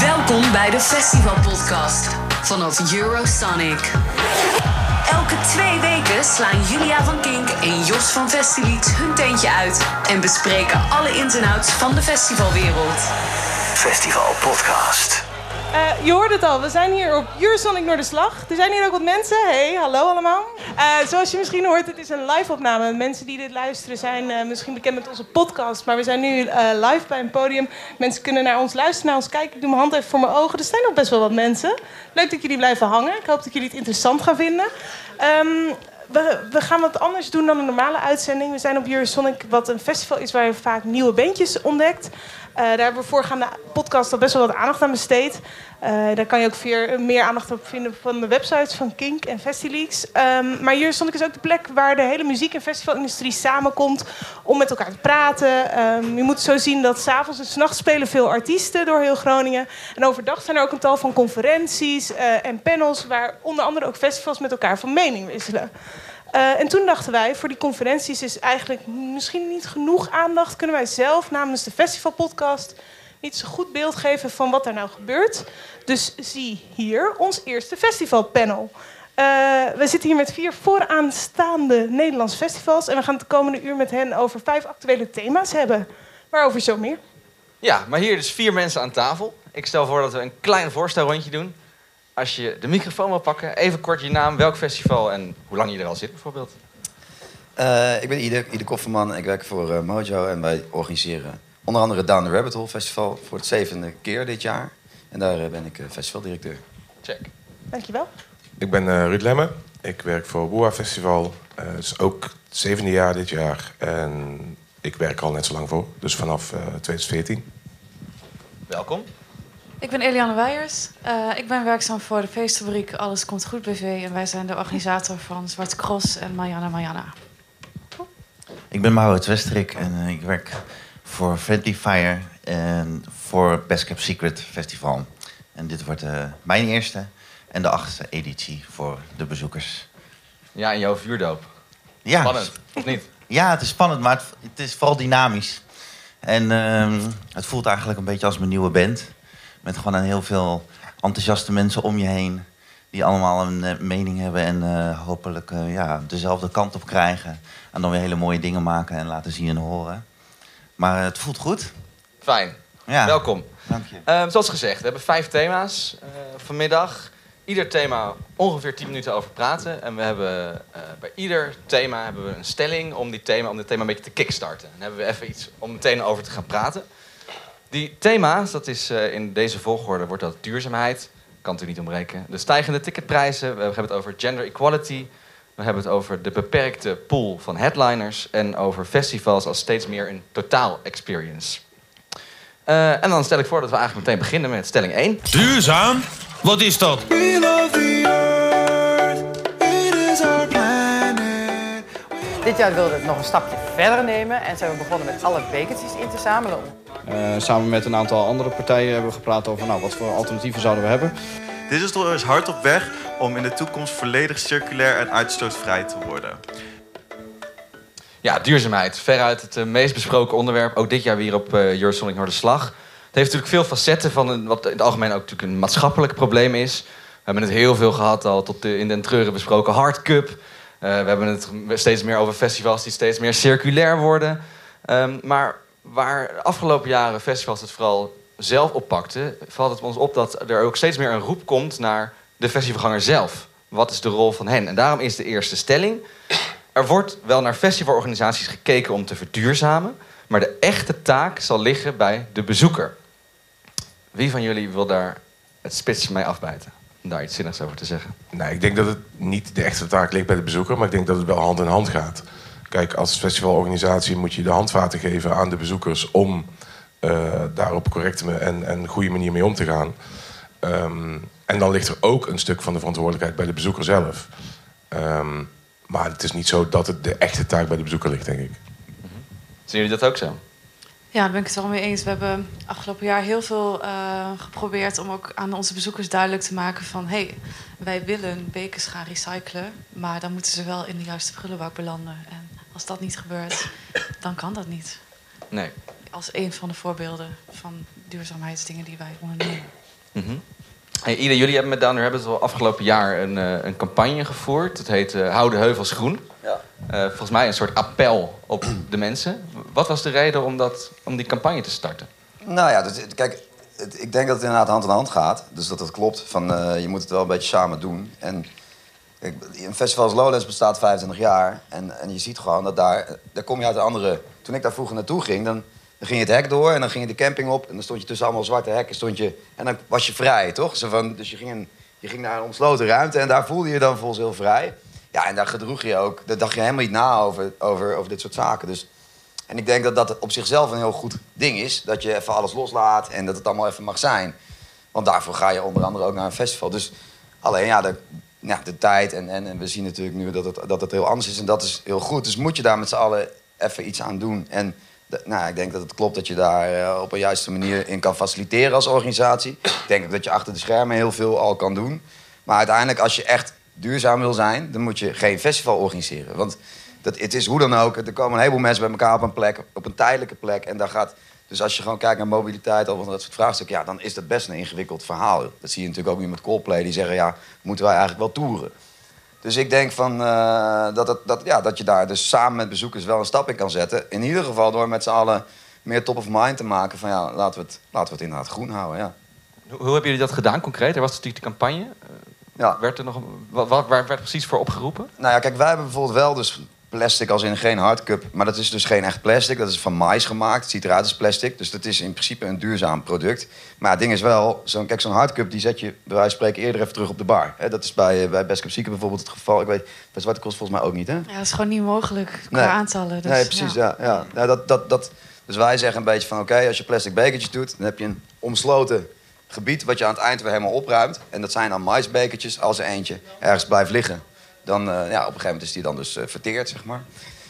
Welkom bij de Festival Podcast vanaf Eurosonic. Elke twee weken slaan Julia van Kink en Jos van Festilieds hun tentje uit en bespreken alle ins en outs van de festivalwereld. Festival Podcast. Uh, je hoort het al, we zijn hier op Eurosonic Noorderslag. Er zijn hier ook wat mensen. Hey, hallo allemaal. Uh, zoals je misschien hoort, het is een live-opname. Mensen die dit luisteren zijn uh, misschien bekend met onze podcast. Maar we zijn nu live bij een podium. Mensen kunnen naar ons luisteren, naar ons kijken. Ik doe mijn hand even voor mijn ogen. Er zijn nog best wel wat mensen. Leuk dat jullie blijven hangen. Ik hoop dat jullie het interessant gaan vinden. Um, we, we, gaan wat anders doen dan een normale uitzending. We zijn op Eurosonic, wat een festival is waar je vaak nieuwe bandjes ontdekt. Uh, daar hebben we voorgaande podcast al best wel wat aandacht aan besteed. Uh, daar kan je ook veel meer aandacht op vinden van de websites van Kink en Festileaks. Um, maar hier stond ik dus ook de plek waar de hele muziek- en festivalindustrie samenkomt om met elkaar te praten. Um, je moet zo zien dat s'avonds en s'nachts spelen veel artiesten door heel Groningen. En overdag zijn er ook een tal van conferenties uh, en panels waar onder andere ook festivals met elkaar van mening wisselen. Uh, en toen dachten wij, voor die conferenties is eigenlijk misschien niet genoeg aandacht. Kunnen wij zelf namens de festivalpodcast niet zo goed beeld geven van wat er nou gebeurt. Dus zie hier ons eerste festivalpanel. Uh, we zitten hier met vier vooraanstaande Nederlandse festivals. En we gaan het de komende uur met hen over vijf actuele thema's hebben. Waarover zo meer. Ja, maar hier dus vier mensen aan tafel. Ik stel voor dat we een klein voorstelrondje doen. Als je de microfoon wil pakken, even kort je naam, welk festival en hoe lang je er al zit bijvoorbeeld. Uh, ik ben Ide, Ide Kofferman. Ik werk voor uh, Mojo en wij organiseren onder andere Down the Rabbit Hole Festival voor het zevende keer dit jaar. En daar uh, ben ik festivaldirecteur. Check. Dankjewel. Ik ben Ruud Lemme. Ik werk voor Boa Festival. Het is ook het zevende jaar dit jaar. En ik werk al net zo lang voor, dus vanaf 2014. Welkom. Ik ben Eliane Weijers. Uh, ik ben werkzaam voor de feestfabriek Alles Komt Goed BV. En wij zijn de organisator van Zwarte Cross en Mariana Mariana. Ik ben Maurits Westerik en uh, ik werk voor Friendly Fire en voor Best Kept Secret Festival. En dit wordt uh, mijn eerste en de achtste editie voor de bezoekers. Ja, en jouw vuurdoop. Ja. Spannend, of niet? Ja, het is spannend, maar het, het is vooral dynamisch. En ehm, het voelt eigenlijk een beetje als mijn nieuwe band. Met gewoon een heel veel enthousiaste mensen om je heen. Die allemaal een uh, mening hebben en uh, hopelijk uh, ja, dezelfde kant op krijgen. En dan weer hele mooie dingen maken en laten zien en horen. Maar het voelt goed. Fijn. Ja. Welkom. Dank je. Ehm, zoals gezegd, we hebben vijf thema's vanmiddag. Ieder thema ongeveer 10 minuten over praten. En we hebben bij ieder thema hebben we een stelling om, die thema, om dit thema een beetje te kickstarten. Dan hebben we even iets om meteen over te gaan praten. Die thema's, dat is uh, in deze volgorde, wordt dat duurzaamheid. Kan natuurlijk niet ontbreken. De stijgende ticketprijzen. We hebben het over gender equality. We hebben het over de beperkte pool van headliners. En over festivals als steeds meer een totaal experience. Uh, en dan stel ik voor dat we eigenlijk meteen beginnen met stelling 1. Duurzaam? Wat is dat? We love the earth. It is our planet. Dit jaar wilden we het nog een stapje verder nemen. En zijn we begonnen met alle bekertjes in te zamelen. Uh, samen met een aantal andere partijen hebben we gepraat over nou, wat voor alternatieven zouden we hebben. Dit is ons hard op weg om in de toekomst volledig circulair en uitstootvrij te worden. Ja, duurzaamheid. Veruit het uh, meest besproken onderwerp. Ook dit jaar weer op uh, Eurosonic Noorderslag. Het heeft natuurlijk veel facetten van een, wat in het algemeen ook natuurlijk een maatschappelijk probleem is. We hebben het heel veel gehad al tot de, in den treuren besproken Hard Cup. Uh, we hebben het steeds meer over festivals die steeds meer circulair worden. Um, maar waar de afgelopen jaren festivals het vooral zelf oppakten, valt het ons op dat er ook steeds meer een roep komt naar de festivalganger zelf. Wat is de rol van hen? En daarom is de eerste stelling. Er wordt wel naar festivalorganisaties gekeken om te verduurzamen, maar de echte taak zal liggen bij de bezoeker. Wie van jullie wil daar het spitsje mee afbijten? Om daar iets zinnigs over te zeggen. Nou, ik denk dat het niet de echte taak ligt bij de bezoeker, maar ik denk dat het wel hand in hand gaat. Kijk, als festivalorganisatie moet je de handvaten geven aan de bezoekers om uh, daar op correcte en, en goede manier mee om te gaan. Um, en dan ligt er ook een stuk van de verantwoordelijkheid bij de bezoeker zelf. Um, maar het is niet zo dat het de echte taak bij de bezoeker ligt, denk ik. Zien jullie dat ook zo? Ja, daar ben ik het wel mee eens. We hebben afgelopen jaar heel veel uh, geprobeerd om ook aan onze bezoekers duidelijk te maken van hé, hey, wij willen bekers gaan recyclen, maar dan moeten ze wel in de juiste prullenbak belanden. En als dat niet gebeurt, dan kan dat niet. Nee. als een van de voorbeelden van duurzaamheidsdingen die wij ondernemen. Mhm. Hey, Ida, jullie hebben met Down the Rabbit Hole afgelopen jaar een, eh, een campagne gevoerd. Dat heet eh, Hou de heuvels groen. Ja. Eh, volgens mij een soort appel op de mensen. Wat was de reden om, dat, om die campagne te starten? Nou ja, dus, kijk, het- ik denk dat het inderdaad hand in hand gaat. Dus dat het klopt. Van, eh, je moet het wel een beetje samen doen. En een festival als Lowlands bestaat 25 jaar. En, en je ziet gewoon dat daar... Daar kom je uit een andere... Toen ik daar vroeger naartoe ging, dan, dan ging je het hek door... en dan ging je de camping op... en dan stond je tussen allemaal zwarte hekken... Stond je, en dan was je vrij, toch? Zo van, dus je ging, je ging naar een omsloten ruimte... en daar voelde je dan volgens heel vrij. Ja, en daar gedroeg je ook... Daar dacht je helemaal niet na over, over, over dit soort zaken. Dus en ik denk dat dat op zichzelf een heel goed ding is. Dat je even alles loslaat en dat het allemaal even mag zijn. Want daarvoor ga je onder andere ook naar een festival. Dus alleen ja, de, ja, de tijd en, en, en we zien natuurlijk nu dat het, dat het heel anders is. En dat is heel goed. Dus moet je daar met z'n allen even iets aan doen. En nou, ik denk dat het klopt dat je daar eh, op een juiste manier in kan faciliteren als organisatie. Ik denk ook dat je achter de schermen heel veel al kan doen. Maar uiteindelijk, als je echt duurzaam wil zijn, dan moet je geen festival organiseren. Want dat, het is hoe dan ook, er komen een heleboel mensen bij elkaar op een plek, op een tijdelijke plek. En daar gaat, dus als je gewoon kijkt naar mobiliteit of dat soort vraagstukken, ja, dan is dat best een ingewikkeld verhaal. Dat zie je natuurlijk ook nu met Coldplay, die zeggen, ja, moeten wij eigenlijk wel toeren. Dus ik denk van, eh, dat, het, dat, ja, dat je daar dus samen met bezoekers wel een stap in kan zetten. In ieder geval door met z'n allen meer top of mind te maken van ja, laten we het, laten we het inderdaad groen houden. Ja. Hoe, hoe hebben jullie dat gedaan concreet? Er was natuurlijk de campagne. Eh, Ja. Werd er nog, wat, waar werd precies voor opgeroepen? Nou ja, kijk, wij hebben bijvoorbeeld wel dus plastic als in geen hardcup. Maar dat is dus geen echt plastic. Dat is van mais gemaakt. Eruit als plastic. Dus dat is in principe een duurzaam product. Maar het ding is wel, zo'n, kijk, zo'n hardcup die zet je bij wijze van spreken eerder even terug op de bar. Dat is bij, eh, bij Best Cup bijvoorbeeld het geval. Ik weet, bij Zwarte Cross volgens mij ook niet, hè? Ja, dat is gewoon niet mogelijk qua Nee. aantallen. Dus, nee, precies, ja. ja. Nou, dat, dat, dat, dus wij zeggen een beetje van, oké, als je plastic bekertjes doet... dan heb je een omsloten gebied wat je aan het eind weer helemaal opruimt. En dat zijn dan maisbekertjes. Als er eentje ergens blijft liggen, dan eh, ja, op een gegeven moment is die dan dus eh, verteerd, zeg maar.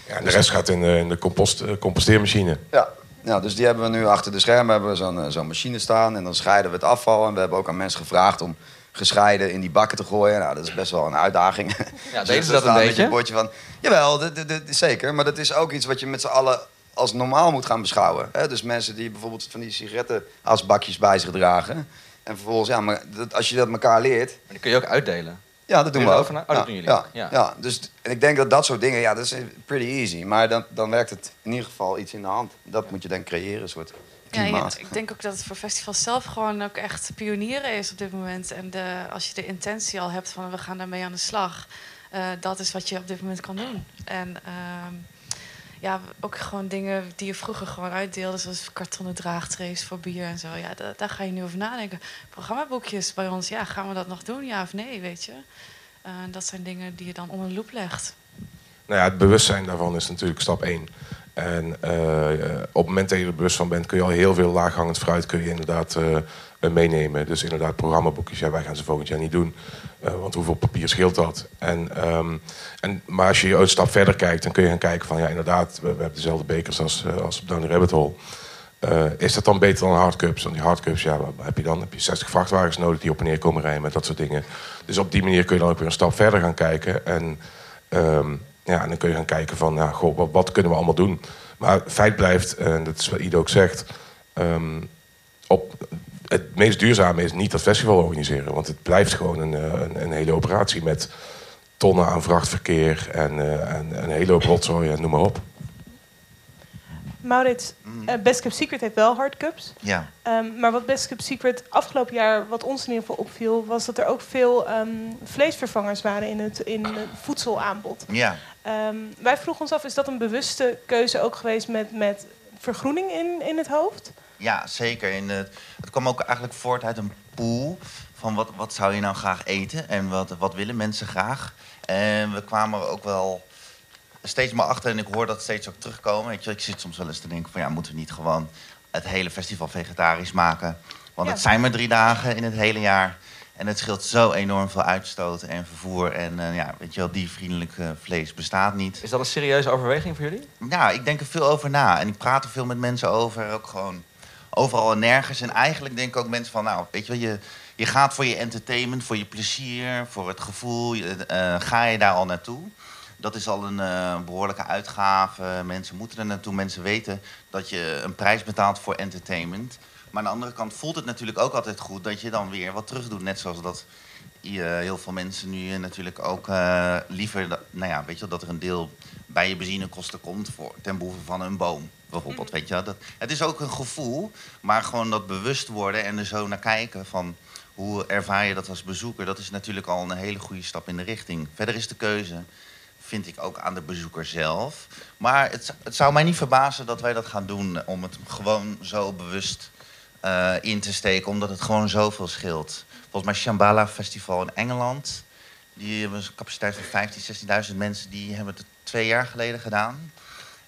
Ja, en de rest gaat in de, in de compost, eh, composteermachine. Ja. ja, dus die hebben we nu achter de schermen hebben we zo'n zo'n machine staan. En dan scheiden we het afval. En we hebben ook aan mensen gevraagd om gescheiden in die bakken te gooien. Nou, dat is best wel een uitdaging. Ja, Dus deden ze dat een beetje? je bordje van, jawel, dit- dit- dit- zeker. Maar dat is ook iets wat je met z'n allen als normaal moet gaan beschouwen. Hè? Dus mensen die bijvoorbeeld van die sigarettenasbakjes bij zich dragen. En vervolgens, ja, maar dat, als je dat elkaar leert... Maar die kun je ook uitdelen. Ja, dat doen we ook. over oh, dat doen jullie ja, ook, ja. Ja. dus en ik denk dat dat soort dingen, ja, dat is pretty easy. Maar dan, dan werkt het in ieder geval iets in de hand. Dat moet je dan creëren, een soort Ja, klimaat. ja, ik denk ook dat het voor festivals zelf gewoon ook echt pionieren is op dit moment. En de, als je de intentie al hebt van we gaan daarmee aan de slag, eh, dat is wat je op dit moment kan doen. En ehm, ja, ook gewoon dingen die je vroeger gewoon uitdeelde, zoals kartonnen draagtrays voor bier en zo. Ja, da- daar ga je nu over nadenken. Programmaboekjes bij ons, ja, gaan we dat nog doen, ja of nee, weet je? Eh, dat zijn dingen die je dan onder de loep legt. Nou ja, het bewustzijn daarvan is natuurlijk stap één. En eh, op het moment dat je er bewust van bent, kun je al heel veel laaghangend fruit kun je inderdaad eh, meenemen. Dus inderdaad, programmaboekjes, ja, wij gaan ze volgend jaar niet doen. Eh, want hoeveel papier scheelt dat? En, ehm, en, maar als je een stap verder kijkt, dan kun je gaan kijken van ja, inderdaad, we, hebben dezelfde bekers als, eh, als Down the Rabbit Hole. Eh, is dat dan beter dan hardcups? Want die hardcups, ja, wat heb je dan? Heb je 60 vrachtwagens nodig die op en neer komen rijden met dat soort dingen. Dus op die manier kun je dan ook weer een stap verder gaan kijken. En, ehm, ja, dan kun je gaan kijken van, ja, goh, wat, wat kunnen we allemaal doen? Maar feit blijft, en dat is wat Ido ook zegt... ehm, op, het meest duurzame is niet dat festival organiseren. Want het blijft gewoon een, eh, een, een hele operatie met tonnen aan vrachtverkeer... en, eh, en een hele hoop rotzooi en noem maar op. Maurits, eh, Best Cup Secret heeft wel hardcups. Ja. Ehm, maar wat Best Cup Secret afgelopen jaar, wat ons in ieder geval opviel, was dat er ook veel ehm, vleesvervangers waren in het, in het voedselaanbod. Ja. Ehm, wij vroegen ons af, is dat een bewuste keuze ook geweest met, met vergroening in, in het hoofd? Ja, zeker. In het, het kwam ook eigenlijk voort uit een pool van wat, wat zou je nou graag eten en wat, wat willen mensen graag. En we kwamen er ook wel steeds maar achter en ik hoor dat steeds ook terugkomen. Weet je, ik zit soms wel eens te denken van ja, moeten we niet gewoon het hele festival vegetarisch maken? Want Ja. het zijn maar drie dagen in het hele jaar. En het scheelt zo enorm veel uitstoot en vervoer. En eh, ja, weet je wel, diervriendelijk eh, vlees bestaat niet. Is dat een serieuze overweging voor jullie? Ja, ik denk er veel over na. En ik praat er veel met mensen over. Ook gewoon overal en nergens. En eigenlijk denken ook mensen van... Nou, weet je wel, je, je gaat voor je entertainment, voor je plezier, voor het gevoel. je- eh, ga je daar al naartoe? Dat is al een eh, behoorlijke uitgave. Mensen moeten er naartoe. Mensen weten dat je een prijs betaalt voor entertainment. Maar aan de andere kant voelt het natuurlijk ook altijd goed dat je dan weer wat terug doet. Net zoals dat eh, heel veel mensen nu eh, natuurlijk ook eh, liever, dat- nou ja, weet je, dat er een deel bij je benzinekosten komt voor, ten behoeve van een boom. Bijvoorbeeld, weet je dat, Het is ook een gevoel, maar gewoon dat bewust worden en er zo naar kijken van hoe ervaar je dat als bezoeker, dat is natuurlijk al een hele goede stap in de richting. Verder is de keuze, vind ik ook aan de bezoeker zelf. Maar het, het zou mij niet verbazen dat wij dat gaan doen om het gewoon zo bewust eh, in te steken, omdat het gewoon zoveel scheelt. Volgens mij Shambhala Festival in Engeland, die hebben een capaciteit van 15.000, 16.000 mensen, die hebben het twee jaar geleden gedaan.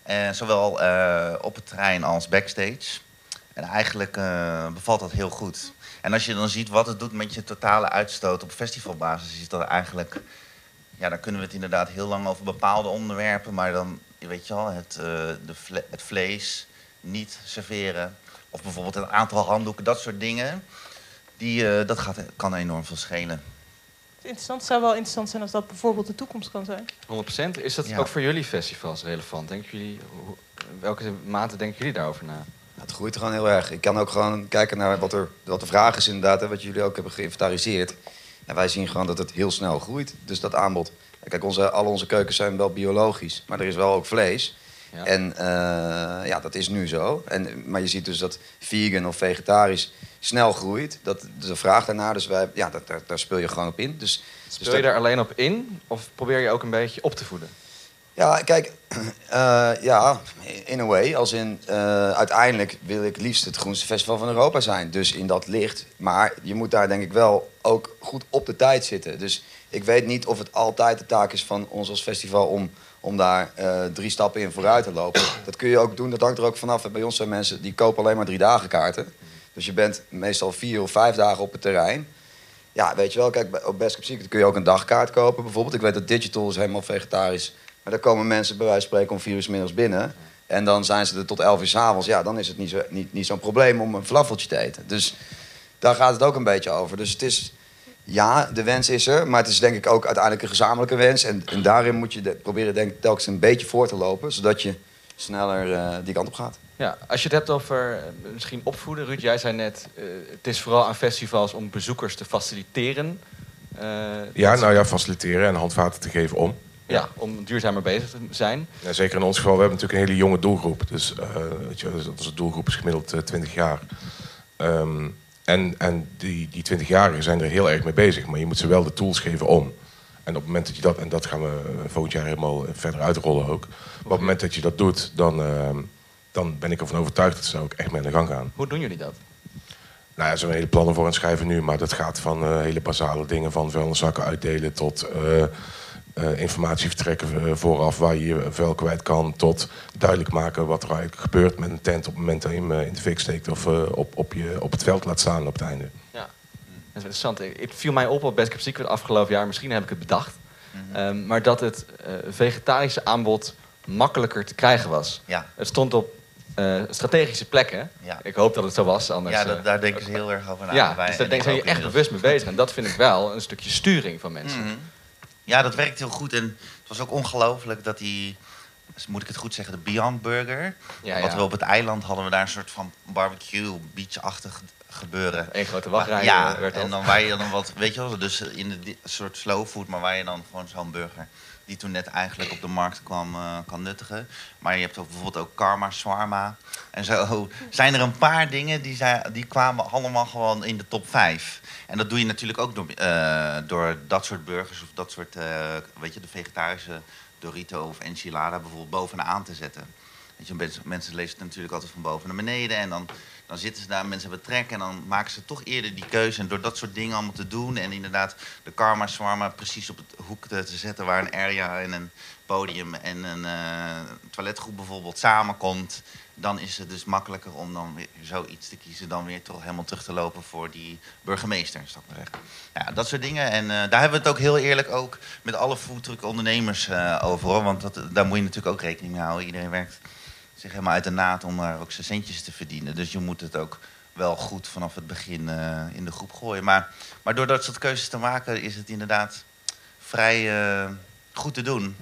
Eh, zowel eh, op het terrein als backstage. En eigenlijk bevalt dat heel goed. En als je dan ziet wat het doet met je totale uitstoot op festivalbasis, is dat eigenlijk. Ja, dan kunnen we het inderdaad heel lang over bepaalde onderwerpen, maar dan, weet je wel, het, de het vlees niet serveren. Of bijvoorbeeld het aantal handdoeken, dat soort dingen. Die, eh, dat gaat, kan enorm veel schelen. Interessant. Het zou wel interessant zijn als dat bijvoorbeeld de toekomst kan zijn. 100%. Is dat Ja. ook voor jullie festivals relevant? Denken jullie, hoe- welke mate denken jullie daarover na? Het groeit gewoon heel erg. Ik kan ook gewoon kijken naar wat, er, wat de vraag is inderdaad, hè, wat jullie ook hebben geïnventariseerd. En wij zien gewoon dat het heel snel groeit, dus dat aanbod. Kijk, onze, al onze keukens zijn wel biologisch, maar er is wel ook vlees. Ja. En eh, ja, dat is nu zo. En, maar je ziet dus dat vegan of vegetarisch snel groeit. Dat, de vraag daarnaar, dus wij, ja, dat, daar, daar speel je gewoon op in. Dus, dus Speel je daar alleen op in? Of probeer je ook een beetje op te voeden? ja, kijk, eh, ja, in a way. Als in, eh, uiteindelijk wil ik liefst het groenste festival van Europa zijn. Dus in dat licht. Maar je moet daar denk ik wel ook goed op de tijd zitten. Dus ik weet niet of het altijd de taak is van ons als festival om, om daar eh, drie stappen in vooruit te lopen. Dat kun je ook doen, dat hangt er ook vanaf. Bij ons zijn mensen die kopen alleen maar drie dagen kaarten. Dus je bent meestal vier of vijf dagen op het terrein. Ja, weet je wel, kijk, op Best Secret kun je ook een dagkaart kopen bijvoorbeeld. Ik weet dat Digital is helemaal vegetarisch. Maar daar komen mensen bij wijze van spreken om vier uur middags binnen. En dan zijn ze er tot elf uur 's avonds. Ja, dan is het niet, zo, niet, niet zo'n probleem om een flafeltje te eten. Dus daar gaat het ook een beetje over. Dus het is, ja, de wens is er. Maar het is denk ik ook uiteindelijk een gezamenlijke wens. En, en daarin moet je de- proberen denk ik telkens een beetje voor te lopen. Zodat je sneller eh, die kant op gaat. Ja, als je het hebt over eh, misschien opvoeden, Ruud, jij zei net, eh, het is vooral aan festivals om bezoekers te faciliteren. Eh, Ja, nou ja, faciliteren en handvaten te geven om. ja, om duurzamer bezig te zijn. Ja, zeker in ons geval, we hebben natuurlijk een hele jonge doelgroep. Dus eh, weet je, onze doelgroep is gemiddeld eh, 20 jaar. Ehm, en en die, die 20-jarigen zijn er heel erg mee bezig. Maar je moet ze wel de tools geven om. En op het moment dat je dat, en dat gaan we volgend jaar helemaal verder uitrollen ook. Maar op het moment dat je dat doet, dan, ehm, dan ben ik ervan overtuigd dat ze ook echt mee aan de gang gaan. Hoe doen jullie dat? Nou ja, er zijn hele plannen voor aan het schrijven nu, maar dat gaat van eh, hele basale dingen, van vuilniszakken uitdelen tot eh, eh, informatie vertrekken eh, vooraf waar je je vuil kwijt kan, tot duidelijk maken wat er eigenlijk gebeurt met een tent op het moment dat je hem eh, in de fik steekt of op, op, je, op het veld laat staan op het einde. Ja, dat is interessant. Het viel mij op op Best Kept Secret afgelopen jaar, misschien heb ik het bedacht. Ehm, maar dat het eh, vegetarische aanbod makkelijker te krijgen was. Ja. Het stond op eh, strategische plekken. Ja. Ik hoop dat het zo was. Anders, Ja, dat, daar denken ze heel erg over na. ja, dus daar en denk- ik zijn je echt bewust mee bezig. En dat vind ik wel een stukje sturing van mensen. Mhm. Ja, dat werkt heel goed. En het was ook ongelooflijk dat die, moet ik het goed zeggen, de Beyond Burger. Ja, wat ja. we op het eiland hadden we daar een soort van barbecue, beachachtig gebeuren. Eén grote wachtrij Ja, eh, werd en dan waar je dan wat, weet je wel, dus in de di- soort slow food, maar waar je dan gewoon zo'n burger die toen net eigenlijk op de markt kwam, eh, kan nuttigen. Maar je hebt ook bijvoorbeeld ook Karma Swarma. En zo zijn er een paar dingen die, die kwamen allemaal gewoon in de top 5. En dat doe je natuurlijk ook door, eh, door dat soort burgers of dat soort, eh, weet je, de vegetarische Dorito of enchilada bijvoorbeeld bovenaan te zetten. Weet je, mensen, lezen het natuurlijk altijd van boven naar beneden. En dan, dan zitten ze daar, mensen hebben trek. En dan maken ze toch eerder die keuze. En door dat soort dingen allemaal te doen. En inderdaad de karma swarma precies op het hoek te, te zetten. Waar een area en een podium en een eh, toiletgroep bijvoorbeeld samenkomt. Dan is het dus makkelijker om dan weer zoiets te kiezen. Dan weer toch helemaal terug te lopen voor die burgemeester, zal ik maar. Ja, dat soort dingen. En eh, daar hebben we het ook heel eerlijk ook met alle foodtruck ondernemers eh, over. Hoor. Want dat, daar moet je natuurlijk ook rekening mee houden. Iedereen werkt zich helemaal uit de naad om daar ook zijn centjes te verdienen. Dus je moet het ook wel goed vanaf het begin eh, in de groep gooien. Maar, maar door dat soort keuzes te maken is het inderdaad vrij goed te doen.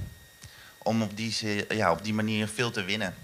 om op die, ja, op die manier veel te winnen.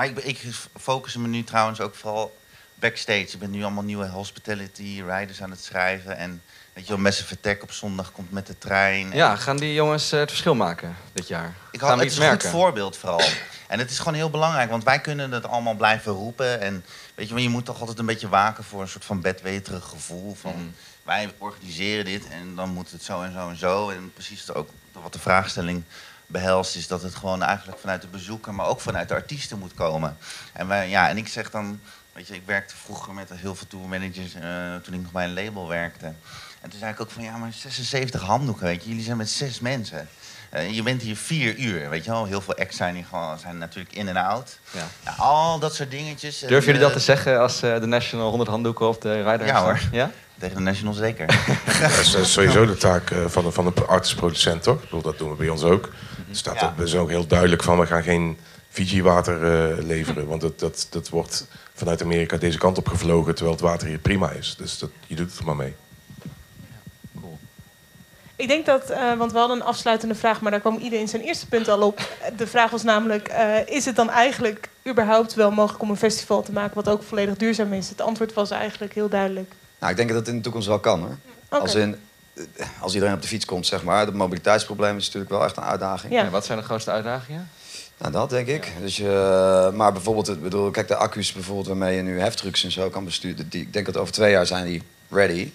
Maar ik, ik focus me nu trouwens ook vooral backstage. Ik ben nu allemaal nieuwe hospitality riders aan het schrijven. En weet je wel, Attack op zondag komt met de trein. En- Ja, gaan die jongens eh, het verschil maken dit jaar? ik had, het is een merken? goed voorbeeld vooral. En het is gewoon heel belangrijk, want wij kunnen het allemaal blijven roepen. En weet je, maar je moet toch altijd een beetje waken voor een soort van bedweterig gevoel. Van Mm. wij organiseren dit en dan moet het zo en zo en zo. En precies ook wat de vraagstelling behelst, is dat het gewoon eigenlijk vanuit de bezoeker, maar ook vanuit de artiesten moet komen. En, wij, ja, en ik zeg dan, weet je, ik werkte vroeger met heel veel tourmanagers eh toen ik nog bij een label werkte. En toen zei ik ook van ja, maar 76 handdoeken, weet je, jullie zijn met zes mensen. Eh, je bent hier vier uur, weet je wel. Heel veel acts zijn, hier gewoon, zijn natuurlijk in en out. Ja. Ja, al dat soort dingetjes. Durven En, jullie dat eh, te zeggen als eh, de National 100 handdoeken of de Rider? Ja hoor. Ja? Tegen de National zeker. Dat is, dat is sowieso de taak van, de- van de artist-producent, toch? Ik bedoel, dat doen we bij ons ook. Staat Ja. er is ook heel duidelijk van, we gaan geen Fiji-water eh, leveren. Want dat, dat, dat wordt vanuit Amerika deze kant op gevlogen, terwijl het water hier prima is. Dus dat, je doet het er maar mee. Ik denk dat, eh, want we hadden een afsluitende vraag, maar daar kwam iedereen in zijn eerste punt al op. De vraag was namelijk, eh, is het dan eigenlijk überhaupt wel mogelijk om een festival te maken wat ook volledig duurzaam is? Het antwoord was eigenlijk heel duidelijk. Nou, ik denk dat het in de toekomst wel kan hoor. Als, in, als iedereen op de fiets komt, zeg maar. Het mobiliteitsprobleem is natuurlijk wel echt een uitdaging. Ja. En wat zijn de grootste uitdagingen? Nou, dat denk ik. Dus, je- maar bijvoorbeeld, ik bedoel, kijk, de accu's bijvoorbeeld waarmee je nu heftrucks en zo kan besturen. Die, ik denk dat over twee jaar zijn die ready.